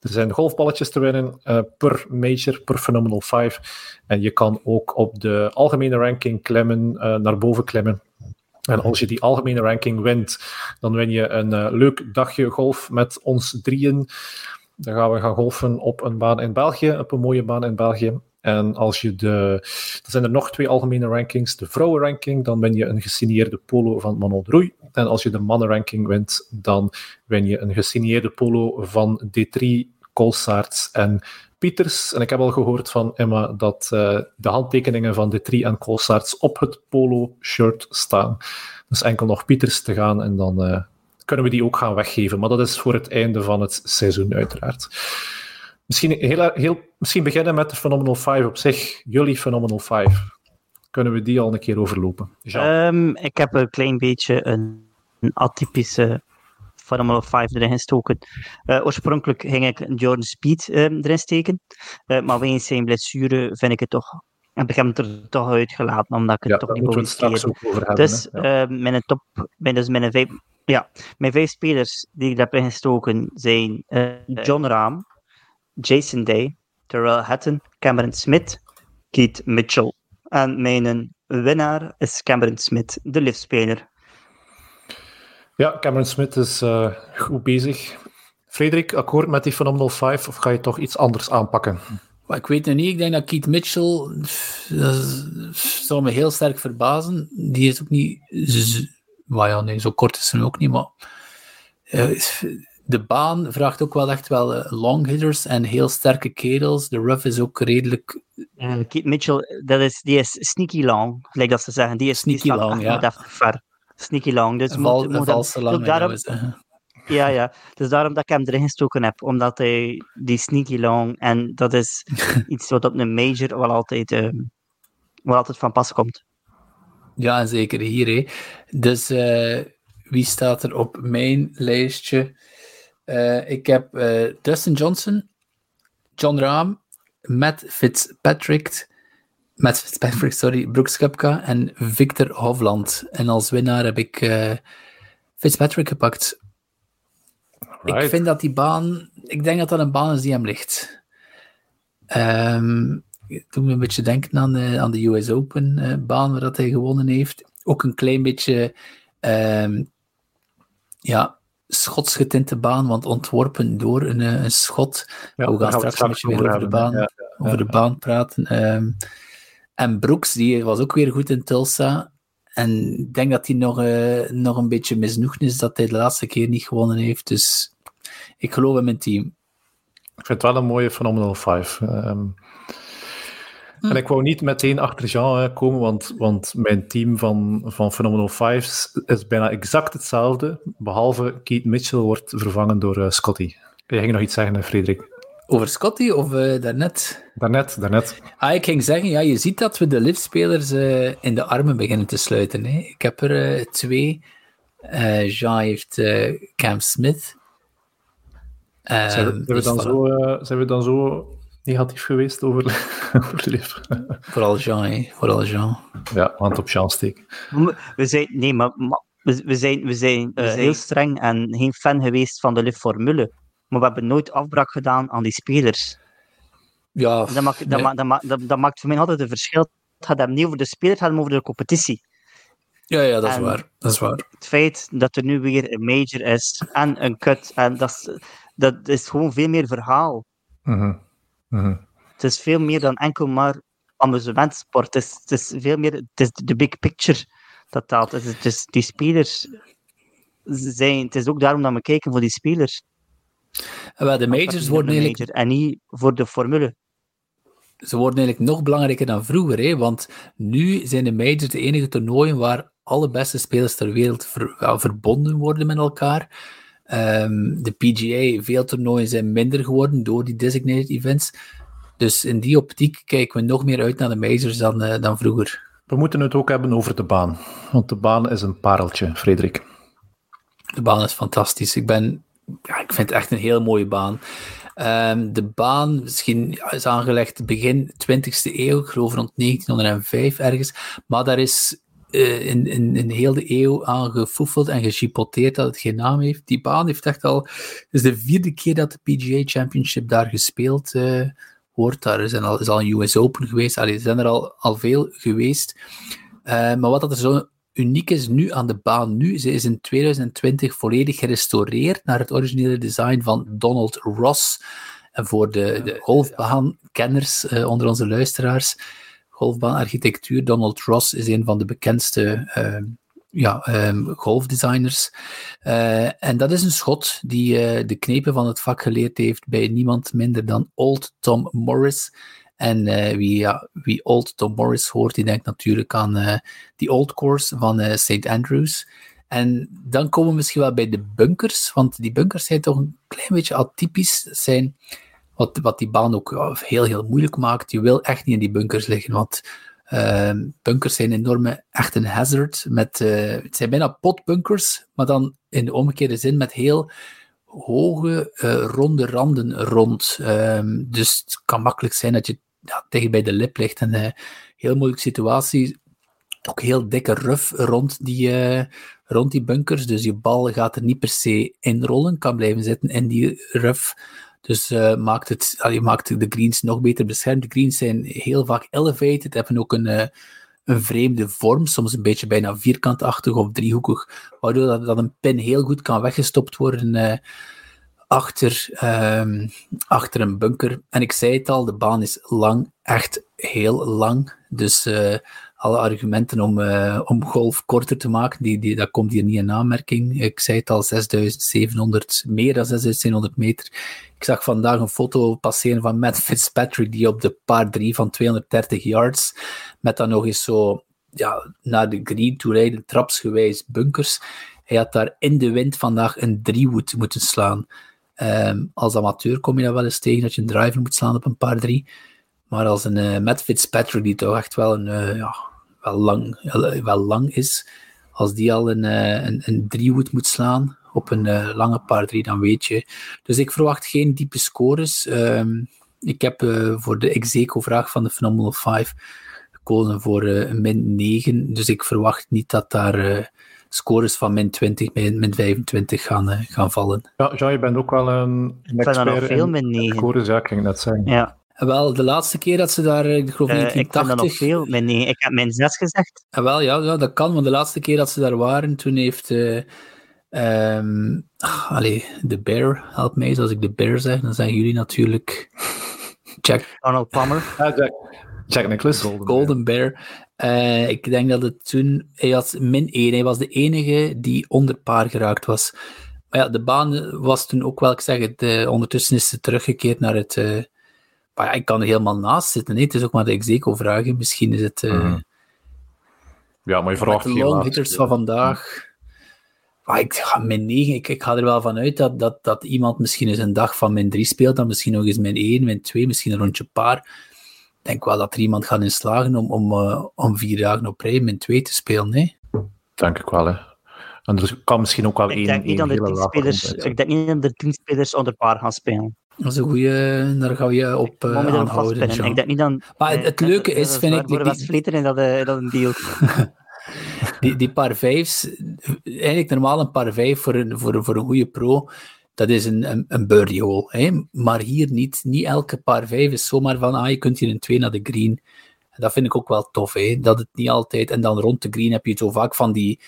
er zijn golfballetjes te winnen uh, per major, per Phenomenal 5. En je kan ook op de algemene ranking klimmen, uh, naar boven klimmen. En als je die algemene ranking wint, dan win je een uh, leuk dagje golf met ons drieën. Dan gaan we gaan golfen op een baan in België, op een mooie baan in België. En als je de. Er zijn er nog twee algemene rankings. De vrouwenranking, dan win je een gesigneerde polo van Manon Droei. En als je de mannenranking wint, dan win je een gesigneerde polo van D3, Colsaerts en Pieters. En ik heb al gehoord van Emma dat uh, de handtekeningen van D3 en Colsaerts op het polo-shirt staan. Dus enkel nog Pieters te gaan en dan uh, kunnen we die ook gaan weggeven. Maar dat is voor het einde van het seizoen, uiteraard. Misschien, heel, heel, misschien beginnen met de Phenomenal 5 op zich. Jullie Phenomenal 5. Kunnen we die al een keer overlopen? Um, ik heb een klein beetje een, een atypische Phenomenal 5 erin gestoken. Uh, oorspronkelijk ging ik Jordan Speed uh, erin steken. Uh, maar wegens zijn blessure vind ik het toch heb ik hem er toch uitgelaten, omdat ik het ja, toch niet over Dus, ja. mijn top, mijn, dus mijn vijf, ja, mijn vijf spelers die ik heb ingestoken zijn John Rahm, Jason Day, Terrell Hatton, Cameron Smith, Keith Mitchell. En mijn winnaar is Cameron Smith, de liftspeler. Ja, Cameron Smith is uh, goed bezig. Frederik, akkoord met die Phenomenal 5 of ga je toch iets anders aanpakken? Maar ik weet nog niet, ik denk dat Keith Mitchell, dat zou me heel sterk verbazen. Die is ook niet, maar ja, nee, zo kort is hij ook niet, maar uh, de baan vraagt ook wel echt wel uh, long hitters en heel sterke kerels. De rough is ook redelijk. Uh, Keith Mitchell, dat is, die is sneaky long, like dat ze zeggen. Die is sneaky die long, ja. Ver. Sneaky long. Dus Val, moet, moet valse lang. daarom, ja, ja. Dus daarom dat ik hem erin gestoken heb. Omdat hij die sneaky long. En dat is iets wat op een major wel altijd, uh, wel altijd van pas komt. Ja, en zeker hier. Hè. Dus uh, wie staat er op mijn lijstje? Uh, ik heb uh, Dustin Johnson, John Rahm, Matt Fitzpatrick, Matt Fitzpatrick, sorry, Brooks Koepka en Victor Hovland. En als winnaar heb ik uh, Fitzpatrick gepakt. Right. Ik vind dat die baan, ik denk dat dat een baan is die hem ligt. Um, doet me een beetje denken aan de, aan de US Open uh, baan waar dat hij gewonnen heeft. Ook een klein beetje, um, ja, schots getinte baan, want ontworpen door een, een schot. Ja, we gaan straks, straks een beetje meer over de baan, ja, over de baan praten. Um, en Brooks, die was ook weer goed in Tulsa. En ik denk dat hij nog, uh, nog een beetje misnoegd is dat hij de laatste keer niet gewonnen heeft. Dus ik geloof in mijn team. Ik vind het wel een mooie Phenomenal 5. Um, hm. En ik wou niet meteen achter Jean komen, want, want mijn team van, van Phenomenal 5 is bijna exact hetzelfde, behalve Keith Mitchell wordt vervangen door uh, Scotty. Jij ging nog iets zeggen, Frederik? Over Scotty of uh, daarnet? Daarnet, daarnet. Ah, ik ging zeggen, ja, je ziet dat we de liftspelers uh, in de armen beginnen te sluiten. Hè. Ik heb er uh, twee. Jean heeft Cam Smith. Zijn, we, zijn, dus we dan zo, zijn we dan zo negatief geweest over, over Liv? Vooral Jean, hè. Vooral Jean. Ja, hand op Jean steken. We zijn, nee, maar, maar we, we, zijn, we zijn, we zijn heel streng en geen fan geweest van de Liv-formule. Maar we hebben nooit afbraak gedaan aan die spelers. Ja, dat, maakt, nee. dat, ma dat, ma dat, dat, maakt voor mij altijd een verschil. Het gaat hem niet over de spelers, het gaat hem over de competitie. Ja, ja, dat is, waar. dat is waar. Het feit dat er nu weer een major is en een cut, en dat, is, dat is gewoon veel meer verhaal. Mm -hmm. Mm -hmm. Het is veel meer dan enkel maar amusementsport. Het is, het is veel meer het is de big picture dat telt. Het is, het is die spelers zijn. Het is ook daarom dat we kijken voor die spelers. Wel, de majors worden de eigenlijk... major en niet voor de formule. Ze worden eigenlijk nog belangrijker dan vroeger, hè? want nu zijn de majors de enige toernooien waar alle beste spelers ter wereld ver, verbonden worden met elkaar. Um, de PGA, veel toernooien zijn minder geworden door die designated events. Dus in die optiek kijken we nog meer uit naar de majors dan, uh, dan vroeger. We moeten het ook hebben over de baan. Want de baan is een pareltje, Frederik. De baan is fantastisch. Ik, ben, ja, ik vind het echt een heel mooie baan. Um, de baan misschien is aangelegd begin 20e eeuw, ik geloof rond 1905 ergens. Maar daar is uh, in, in, in heel de eeuw aan gefoefeld en gechipoteerd dat het geen naam heeft. Die baan heeft echt al. Het is de vierde keer dat de PGA Championship daar gespeeld uh, wordt. Daar is al, is al een US Open geweest. Allee, er zijn er al, al veel geweest. Uh, maar wat dat er zo uniek is nu aan de baan nu, ze is in 2020 volledig gerestaureerd naar het originele design van Donald Ross. En voor de, de golfbaankenners uh, onder onze luisteraars, golfbaanarchitectuur, Donald Ross is een van de bekendste uh, ja, um, golfdesigners. Uh, en dat is een schot die de knepen van het vak geleerd heeft bij niemand minder dan Old Tom Morris. En uh, wie, ja, wie Old Tom Morris hoort, die denkt natuurlijk aan die Old Course van St. Andrews. En dan komen we misschien wel bij de bunkers, want die bunkers zijn toch een klein beetje atypisch. Zijn wat, wat die baan ook heel, heel moeilijk maakt. Je wil echt niet in die bunkers liggen, want ehm, bunkers zijn enorme, echt een hazard. Met, het zijn bijna potbunkers, maar dan in de omgekeerde zin met heel hoge, ronde randen rond. Um, dus het kan makkelijk zijn dat je tegen bij de lip ligt. Uh, heel moeilijke situatie. Ook heel dikke ruf rond die, rond die bunkers. Dus je bal gaat er niet per se in rollen, kan blijven zitten in die ruf. Dus uh, maakt, het, uh, maakt de greens nog beter beschermd. De greens zijn heel vaak elevated, hebben ook een, uh, een vreemde vorm, soms een beetje bijna vierkantachtig of driehoekig, waardoor dat, een pin heel goed kan weggestopt worden achter, um, achter een bunker. En ik zei het al, de baan is lang, echt heel lang. Dus alle argumenten om, uh, om golf korter te maken, die, die, dat komt hier niet in aanmerking. Ik zei het al, 6700, meer dan 6700 meter. Ik zag vandaag een foto passeren van Matt Fitzpatrick, die op de paar 3 van 230 yards, met dan nog eens zo ja, naar de green toe rijden, trapsgewijs bunkers. Hij had daar in de wind vandaag een driewood moeten slaan. Um, als amateur kom je daar wel eens tegen dat je een driver moet slaan op een paar drie. Maar als een uh, Matt Fitzpatrick, die toch echt wel, een, uh, ja, wel, lang, wel lang is, als die al een, uh, een, een driewood moet slaan op een lange paar drie, dan weet je. Dus ik verwacht geen diepe scores. Um, ik heb voor de Execo-vraag van de Phenomenal 5 gekozen voor een min 9. Dus ik verwacht niet dat daar scores van min 20, min, min 25 gaan, uh, gaan vallen. Ja, Jean, je bent ook wel een, expert nog veel min 9. Scores, ja, ik ging net zeggen. Ja. Wel, de laatste keer dat ze daar, eh, ik geloof uh, 1980... Ik vind nog veel, 9. Ik heb min 6 gezegd. Uh, wel, ja, ja, dat kan, want de laatste keer dat ze daar waren, toen heeft... Uh, um, ach, allee, de Bear, help mij, als ik de Bear zeg, dan zijn jullie natuurlijk... Jack... Donald Palmer. Ah, Jack. Jack Nicklaus. Golden, Golden Bear. Bear. Uh, ik denk dat het toen, hij had min 1, hij was de enige die onder paar geraakt was. Maar ja, de baan was toen ook wel, ik zeg het, uh, ondertussen is ze teruggekeerd naar het. Maar ja, ik kan er helemaal naast zitten. Nee, het is ook maar de Execo-vragen. Misschien is het. Mm. Ja, maar je verwacht de long hitters van vandaag. Maar ik ga min 9. Ik, ik, ga er wel van uit dat, dat, dat iemand misschien eens een dag van min 3 speelt, dan misschien nog eens min 1, min 2, misschien een rondje paar denk wel dat er iemand gaat in slagen om, om, uh, om vier dagen op rij min 2 te spelen. Nee? Denk ik wel, hè. En er kan misschien ook wel ik één, denk niet één dat hele spelers, Ik denk niet dat de tien spelers onder paar gaan spelen. Dat is een goede, daar ga je op uh, aanhouden. Ik denk niet dan, maar het, het leuke is, dat, vind ik... Vleter is dat, uh, dat een deal. die, die paar vijfs, eigenlijk normaal een paar vijf voor een, voor, voor een goede pro, dat is een, een, een birdie hole. Hè? Maar hier niet. Niet elke paar vijf is zomaar van, ah, je kunt hier een twee naar de green. En dat vind ik ook wel tof, hè? dat het niet altijd... En dan rond de green heb je zo vaak van die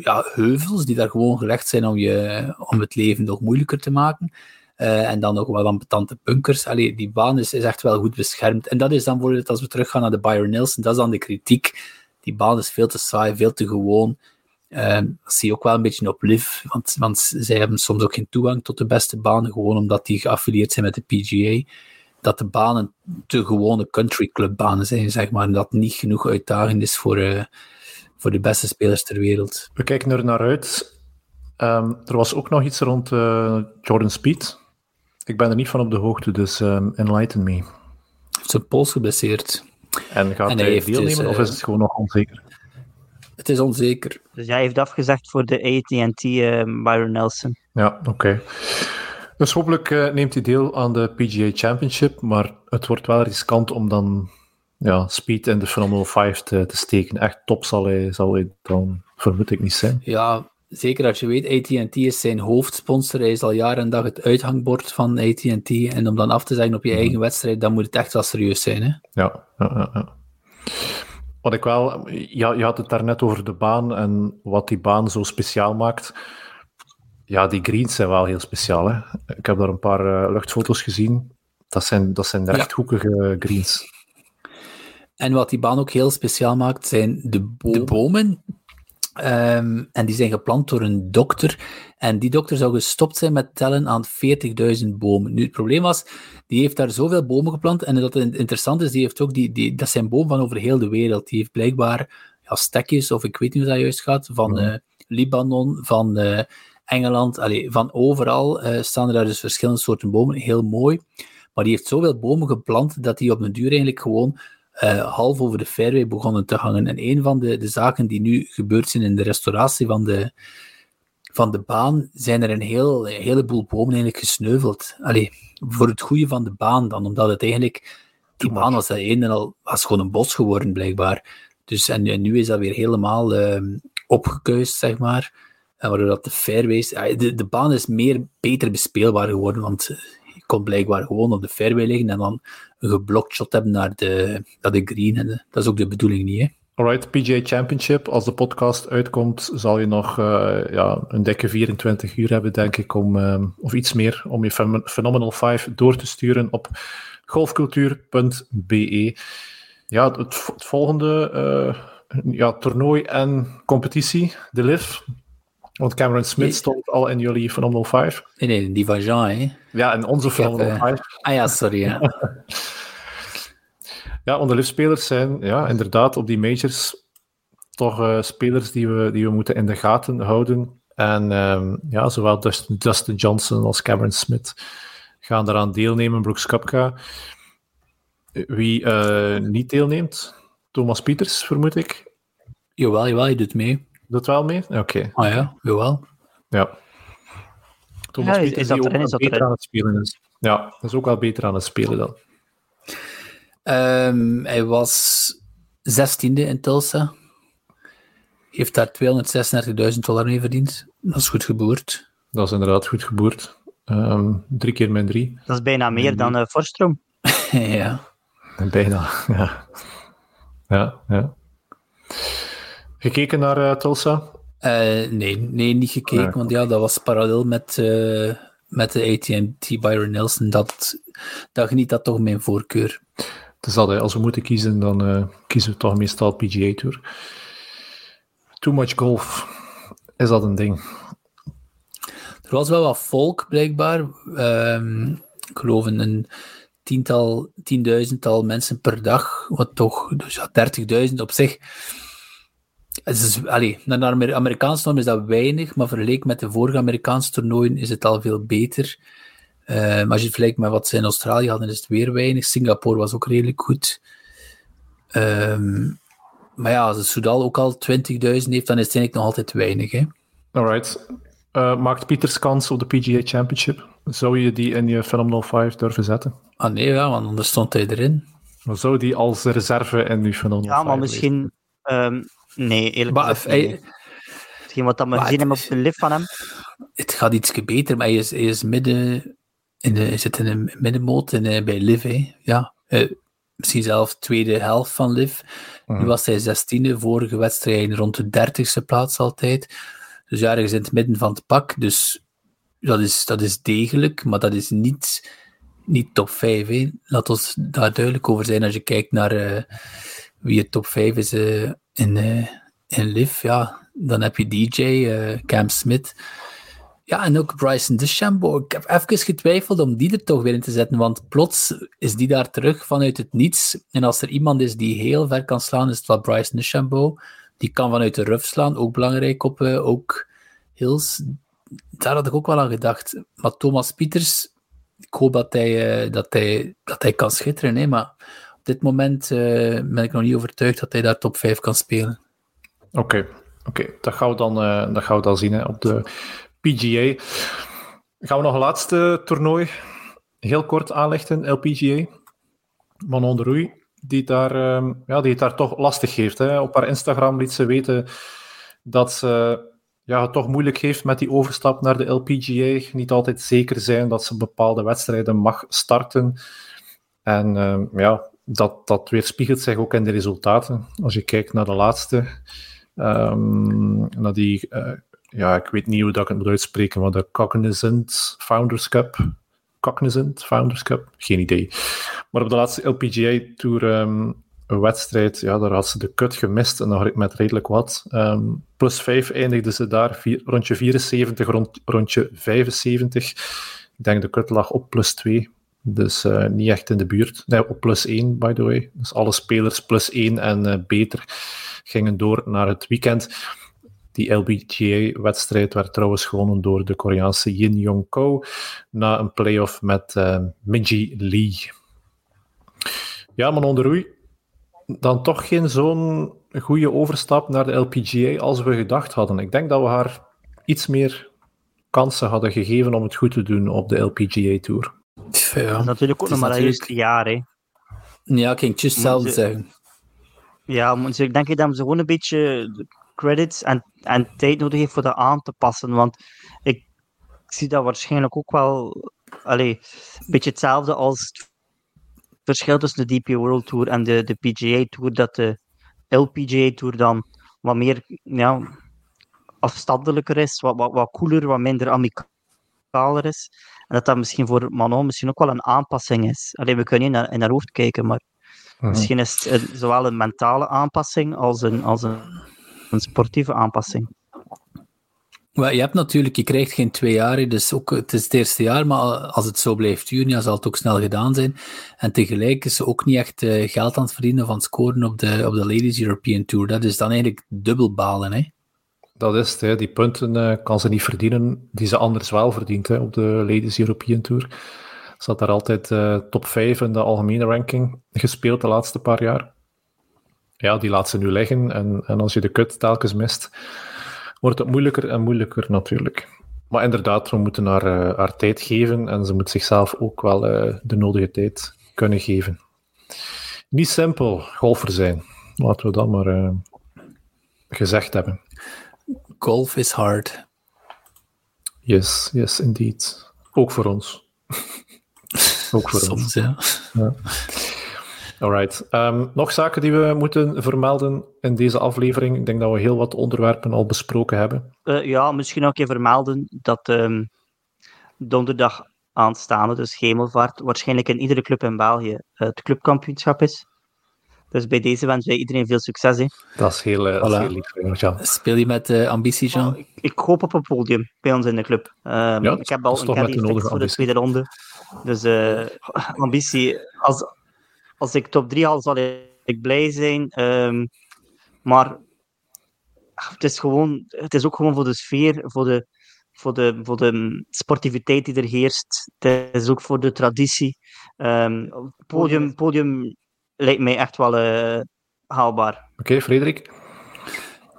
ja, heuvels die daar gewoon gelegd zijn om, je, om het leven nog moeilijker te maken. Uh, en dan nog wel ambetante bunkers. Allee, die baan is, is echt wel goed beschermd. En dat is dan bijvoorbeeld, als we teruggaan naar de Byron Nelson, dat is dan de kritiek. Die baan is veel te saai, veel te gewoon. Uh, dat zie je ook wel een beetje op Liv, want, want zij hebben soms ook geen toegang tot de beste banen, gewoon omdat die geaffilieerd zijn met de PGA. Dat de banen te gewone country club banen zijn, zeg maar, en dat niet genoeg uitdagend is voor, uh, voor de beste spelers ter wereld. We kijken er naar uit. Um, er was ook nog iets rond uh, Jordan Speed. Ik ben er niet van op de hoogte, dus um, enlighten me. zijn pols geblesseerd. En gaat En hij, hij heeft deelnemen dus, of eh, is het gewoon nog onzeker? Het is onzeker. Dus hij heeft afgezegd voor de AT&T eh, Byron Nelson. Ja, oké. Dus hopelijk eh, neemt hij deel aan de PGA Championship, maar het wordt wel riskant om dan ja, speed in de Phenomenal 5 te, te steken. Echt top zal hij, zal hij dan, vermoed ik, niet zijn. Ja, zeker als je weet, AT&T is zijn hoofdsponsor. Hij is al jaren en dag het uithangbord van AT&T. En om dan af te zeggen op je eigen wedstrijd, dan moet het echt wel serieus zijn. Hè? Ja, ja, ja, ja. Wat ik wel, ja, je had het daarnet over de baan en wat die baan zo speciaal maakt. Ja, die greens zijn wel heel speciaal. Hè? Ik heb daar een paar eh, luchtfoto's gezien. Dat zijn, dat zijn rechthoekige greens. En wat die baan ook heel speciaal maakt, zijn de, de bomen. Ehm, en die zijn geplant door een dokter. En die dokter zou gestopt zijn met tellen aan 40.000 bomen. Nu, het probleem was, die heeft daar zoveel bomen geplant. En dat interessant is, die heeft ook die, die, dat zijn bomen van over heel de wereld. Die heeft blijkbaar ja, stekjes, of ik weet niet hoe dat juist gaat, van Ja. eh, Libanon, van eh, Engeland, allee, van overal eh, staan er daar dus verschillende soorten bomen. Heel mooi. Maar die heeft zoveel bomen geplant dat die op een duur eigenlijk gewoon eh, half over de fairway begonnen te hangen. En een van de, de zaken die nu gebeurd zijn in de restauratie van de, van de baan, zijn er een, heel, een heleboel bomen eigenlijk gesneuveld. Allee, voor het goede van de baan dan, omdat het eigenlijk, die baan was dat een en al, was gewoon een bos geworden blijkbaar. Dus, en, en nu is dat weer helemaal opgekuist, zeg maar. En waardoor dat de fairways, ah, de, de baan is meer beter bespeelbaar geworden, want eh, kon blijkbaar gewoon op de fairway liggen en dan een geblokt shot hebben naar de, naar de green. En dat is ook de bedoeling niet, hè. Alright, PGA Championship. Als de podcast uitkomt, zal je nog eh, ja, een dikke 24 uur hebben, denk ik, om, eh, of iets meer, om je Phenomenal 5 door te sturen op golfcultuur.be. Ja, het, het volgende eh, ja, toernooi en competitie, de LIV. Want Cameron Smith stond al in jullie Phenomenal 5. Nee, nee, die van Jean, hè. Ja, in onze Phenomenal eh, 5. Ah ja, sorry, ja. Ja, want de LIV-spelers zijn ja, inderdaad op die majors toch eh, spelers die we, die we moeten in de gaten houden. En ehm, ja, zowel Dustin, Dustin Johnson als Cameron Smith gaan daaraan deelnemen. Brooks Koepka. Wie eh, niet deelneemt, Thomas Pieters, vermoed ik. Jawel, jawel, je doet mee. Doet wel mee? Oké, Ah ja, jawel. ja. Thomas Ja, is- is dat die ook erin, is dat beter erin? aan het spelen is. Ja, is ook wel beter aan het spelen dan. Ehm, hij was zestiende in Tulsa. Heeft daar 236.000 dollar mee verdiend. Dat is goed geboerd. Dat is inderdaad goed geboerd. Ehm, drie keer min drie. Dat is bijna meer dan uh, Forstroom. ja. Bijna, ja. Ja, ja. Gekeken naar eh, Tulsa? Eh, nee, nee, niet gekeken. Nee. Want ja, dat was parallel met, eh, met de AT&T Byron Nelson. Dat, dat geniet dat toch mijn voorkeur. Dus dat, als we moeten kiezen, dan kiezen we toch meestal PGA Tour. Too much golf. Is dat een ding? Er was wel wat volk, blijkbaar. Ehm, ik geloof een tiental, tienduizendtal mensen per dag. Wat toch, dus ja, 30.000 op zich. Het is, allee, naar de Amer- Amerikaanse norm is dat weinig, maar vergeleken met de vorige Amerikaanse toernooien is het al veel beter. Eh, maar als je het vergelijkt met wat ze in Australië hadden, is het weer weinig. Singapore was ook redelijk goed. Ehm, maar ja, als het Soudal ook al 20.000 heeft, dan is het eigenlijk nog altijd weinig. Hè? Alright. Eh, maakt Pieters kans op de PGA Championship? Zou je die in je Phenomenal 5 durven zetten? Ah nee, ja, want anders stond hij erin. Of zou die als reserve in je Phenomenal Ja, 5 maar misschien... ehm, nee, eerlijk gezegd hij- niet. Hetgeen wat dat we maar gezien hebben op de lift van hem. het gaat iets beter, maar hij is, hij is midden in de, hij zit in de middenmoot in, eh, bij Liv. Hè. Ja, eh, misschien zelfs tweede helft van Liv. Nu Mhm. was hij zestiende, vorige wedstrijd rond de dertigste plaats altijd. Dus ja, ergens in het midden van het pak. Dus dat is, dat is degelijk, maar dat is niet, niet top 5. Hè. Laat ons daar duidelijk over zijn als je kijkt naar eh, wie het top 5 is eh, in, eh, in Liv. Ja, dan heb je DJ, eh, Cam Smith. Ja, en ook Bryson DeChambeau. Ik heb even getwijfeld om die er toch weer in te zetten, want plots is die daar terug vanuit het niets. En als er iemand is die heel ver kan slaan, is het wel Bryson DeChambeau. Die kan vanuit de ruf slaan, ook belangrijk op eh, ook hills. Daar had ik ook wel aan gedacht. Maar Thomas Pieters, ik hoop dat hij, dat hij, dat hij kan schitteren, hè, maar op dit moment ben ik nog niet overtuigd dat hij daar top 5 kan spelen. Oké, oké, dat, gaan we dan, dat gaan we dan zien op de PGA. Gaan we nog een laatste toernooi heel kort aanlichten, LPGA. Manon de Roei, die, daar, ehm, ja, die het daar toch lastig heeft. Hè. Op haar Instagram liet ze weten dat ze ja, het toch moeilijk heeft met die overstap naar de LPGA. Niet altijd zeker zijn dat ze bepaalde wedstrijden mag starten. En ehm, ja, dat, dat weerspiegelt zich ook in de resultaten. Als je kijkt naar de laatste, um, naar die uh, ja, ik weet niet hoe dat ik het moet uitspreken, maar de Cognizant Founders Cup. Cognizant Founders Cup? Geen idee. Maar op de laatste LPGA Tour um, wedstrijd, ja, daar had ze de cut gemist en nog met redelijk wat. Um, plus 5 eindigde ze daar, vier, rondje 74, rond, rondje 75. Ik denk de cut lag op plus 2. Dus uh, niet echt in de buurt. Op plus 1, by the way. Dus alle spelers plus 1 en uh, beter gingen door naar het weekend. Die LBGA-wedstrijd werd trouwens gewonnen door de Koreaanse Yin Yong Ko na een playoff met uh, Minji Lee. Ja, Manon de Roei, dan toch geen zo'n goede overstap naar de LPGA als we gedacht hadden. Ik denk dat we haar iets meer kansen hadden gegeven om het goed te doen op de LPGA Tour. Ja, natuurlijk ook nog maar natuurlijk... een jaar, hè. Ja, ik ging het juist hetzelfde zeggen. Ja, ik denk dat ze gewoon een beetje credits en, en tijd nodig heeft voor dat aan te passen. Want ik, zie dat waarschijnlijk ook wel allee, een beetje hetzelfde als het verschil tussen de DP World Tour en de, de PGA Tour, dat de LPGA Tour dan wat meer ja, afstandelijker is, wat, wat, wat cooler, wat minder amicaler is. En dat dat misschien voor Manon misschien ook wel een aanpassing is. Alleen we kunnen niet naar, in haar hoofd kijken, maar misschien is het zowel een mentale aanpassing als een, als een een sportieve aanpassing. Maar je hebt natuurlijk, je krijgt geen twee jaar, dus ook, het is het eerste jaar, maar als het zo blijft duren, ja, zal het ook snel gedaan zijn. En tegelijk is ze ook niet echt uh, geld aan het verdienen van scoren op de, op de Ladies European Tour. Dat is dan eigenlijk dubbel balen, hè? Dat is die punten uh, kan ze niet verdienen die ze anders wel verdient op de Ladies European Tour. Ze had daar altijd uh, top 5 in de algemene ranking gespeeld de laatste paar jaar ja, die laat ze nu liggen. En, en als je de kut telkens mist, wordt het moeilijker en moeilijker natuurlijk. Maar inderdaad, we moeten haar, uh, haar tijd geven en ze moet zichzelf ook wel de nodige tijd kunnen geven. Niet simpel golfer zijn. Laten we dat maar gezegd hebben. Golf is hard. Yes, yes, indeed. Ook voor ons. ook voor Soms, ons. Ja. ja. Alright. Um, nog zaken die we moeten vermelden in deze aflevering? Ik denk dat we heel wat onderwerpen al besproken hebben. Uh, ja, misschien ook even vermelden dat um, donderdag aanstaande, dus Hemelvaart, waarschijnlijk in iedere club in België het clubkampioenschap is. Dus bij deze wens wij iedereen veel succes. Hè. Dat is heel, uh, voilà. heel lief, Jan. Speel je met uh, ambitie, Jean? Oh, ik, ik, hoop op een podium bij ons in de club. Um, ja, ik heb al een caddy voor de tweede ronde. Dus uh, ambitie, als, als ik top 3 haal, zal ik blij zijn. Um, maar het is, gewoon, het is ook gewoon voor de sfeer, voor de, voor de, voor de sportiviteit die er heerst. Het is ook voor de traditie. Um, podium, podium lijkt mij echt wel uh, haalbaar. Oké, okay, Frederik?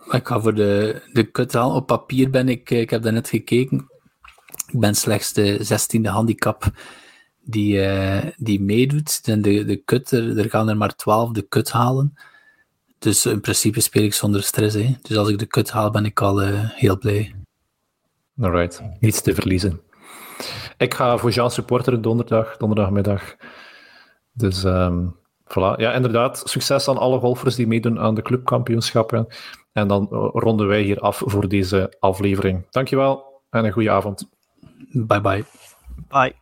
Ik ga voor de, de kut halen. Op papier ben ik, ik heb daar net gekeken, ik ben slechts de 16e handicap die, uh, die meedoet. En de, de kut, er, er, gaan er maar twaalf de kut halen. Dus in principe speel ik zonder stress. Hè. Dus als ik de kut haal, ben ik al uh, heel blij. Alright, niets te verliezen. Ik ga voor Jean supporter donderdag, donderdagmiddag. Dus um, voilà. Ja, inderdaad, succes aan alle golfers die meedoen aan de clubkampioenschappen. En dan eh, ronden wij hier af voor deze aflevering. Dankjewel en een goede avond. Bye bye. Bye.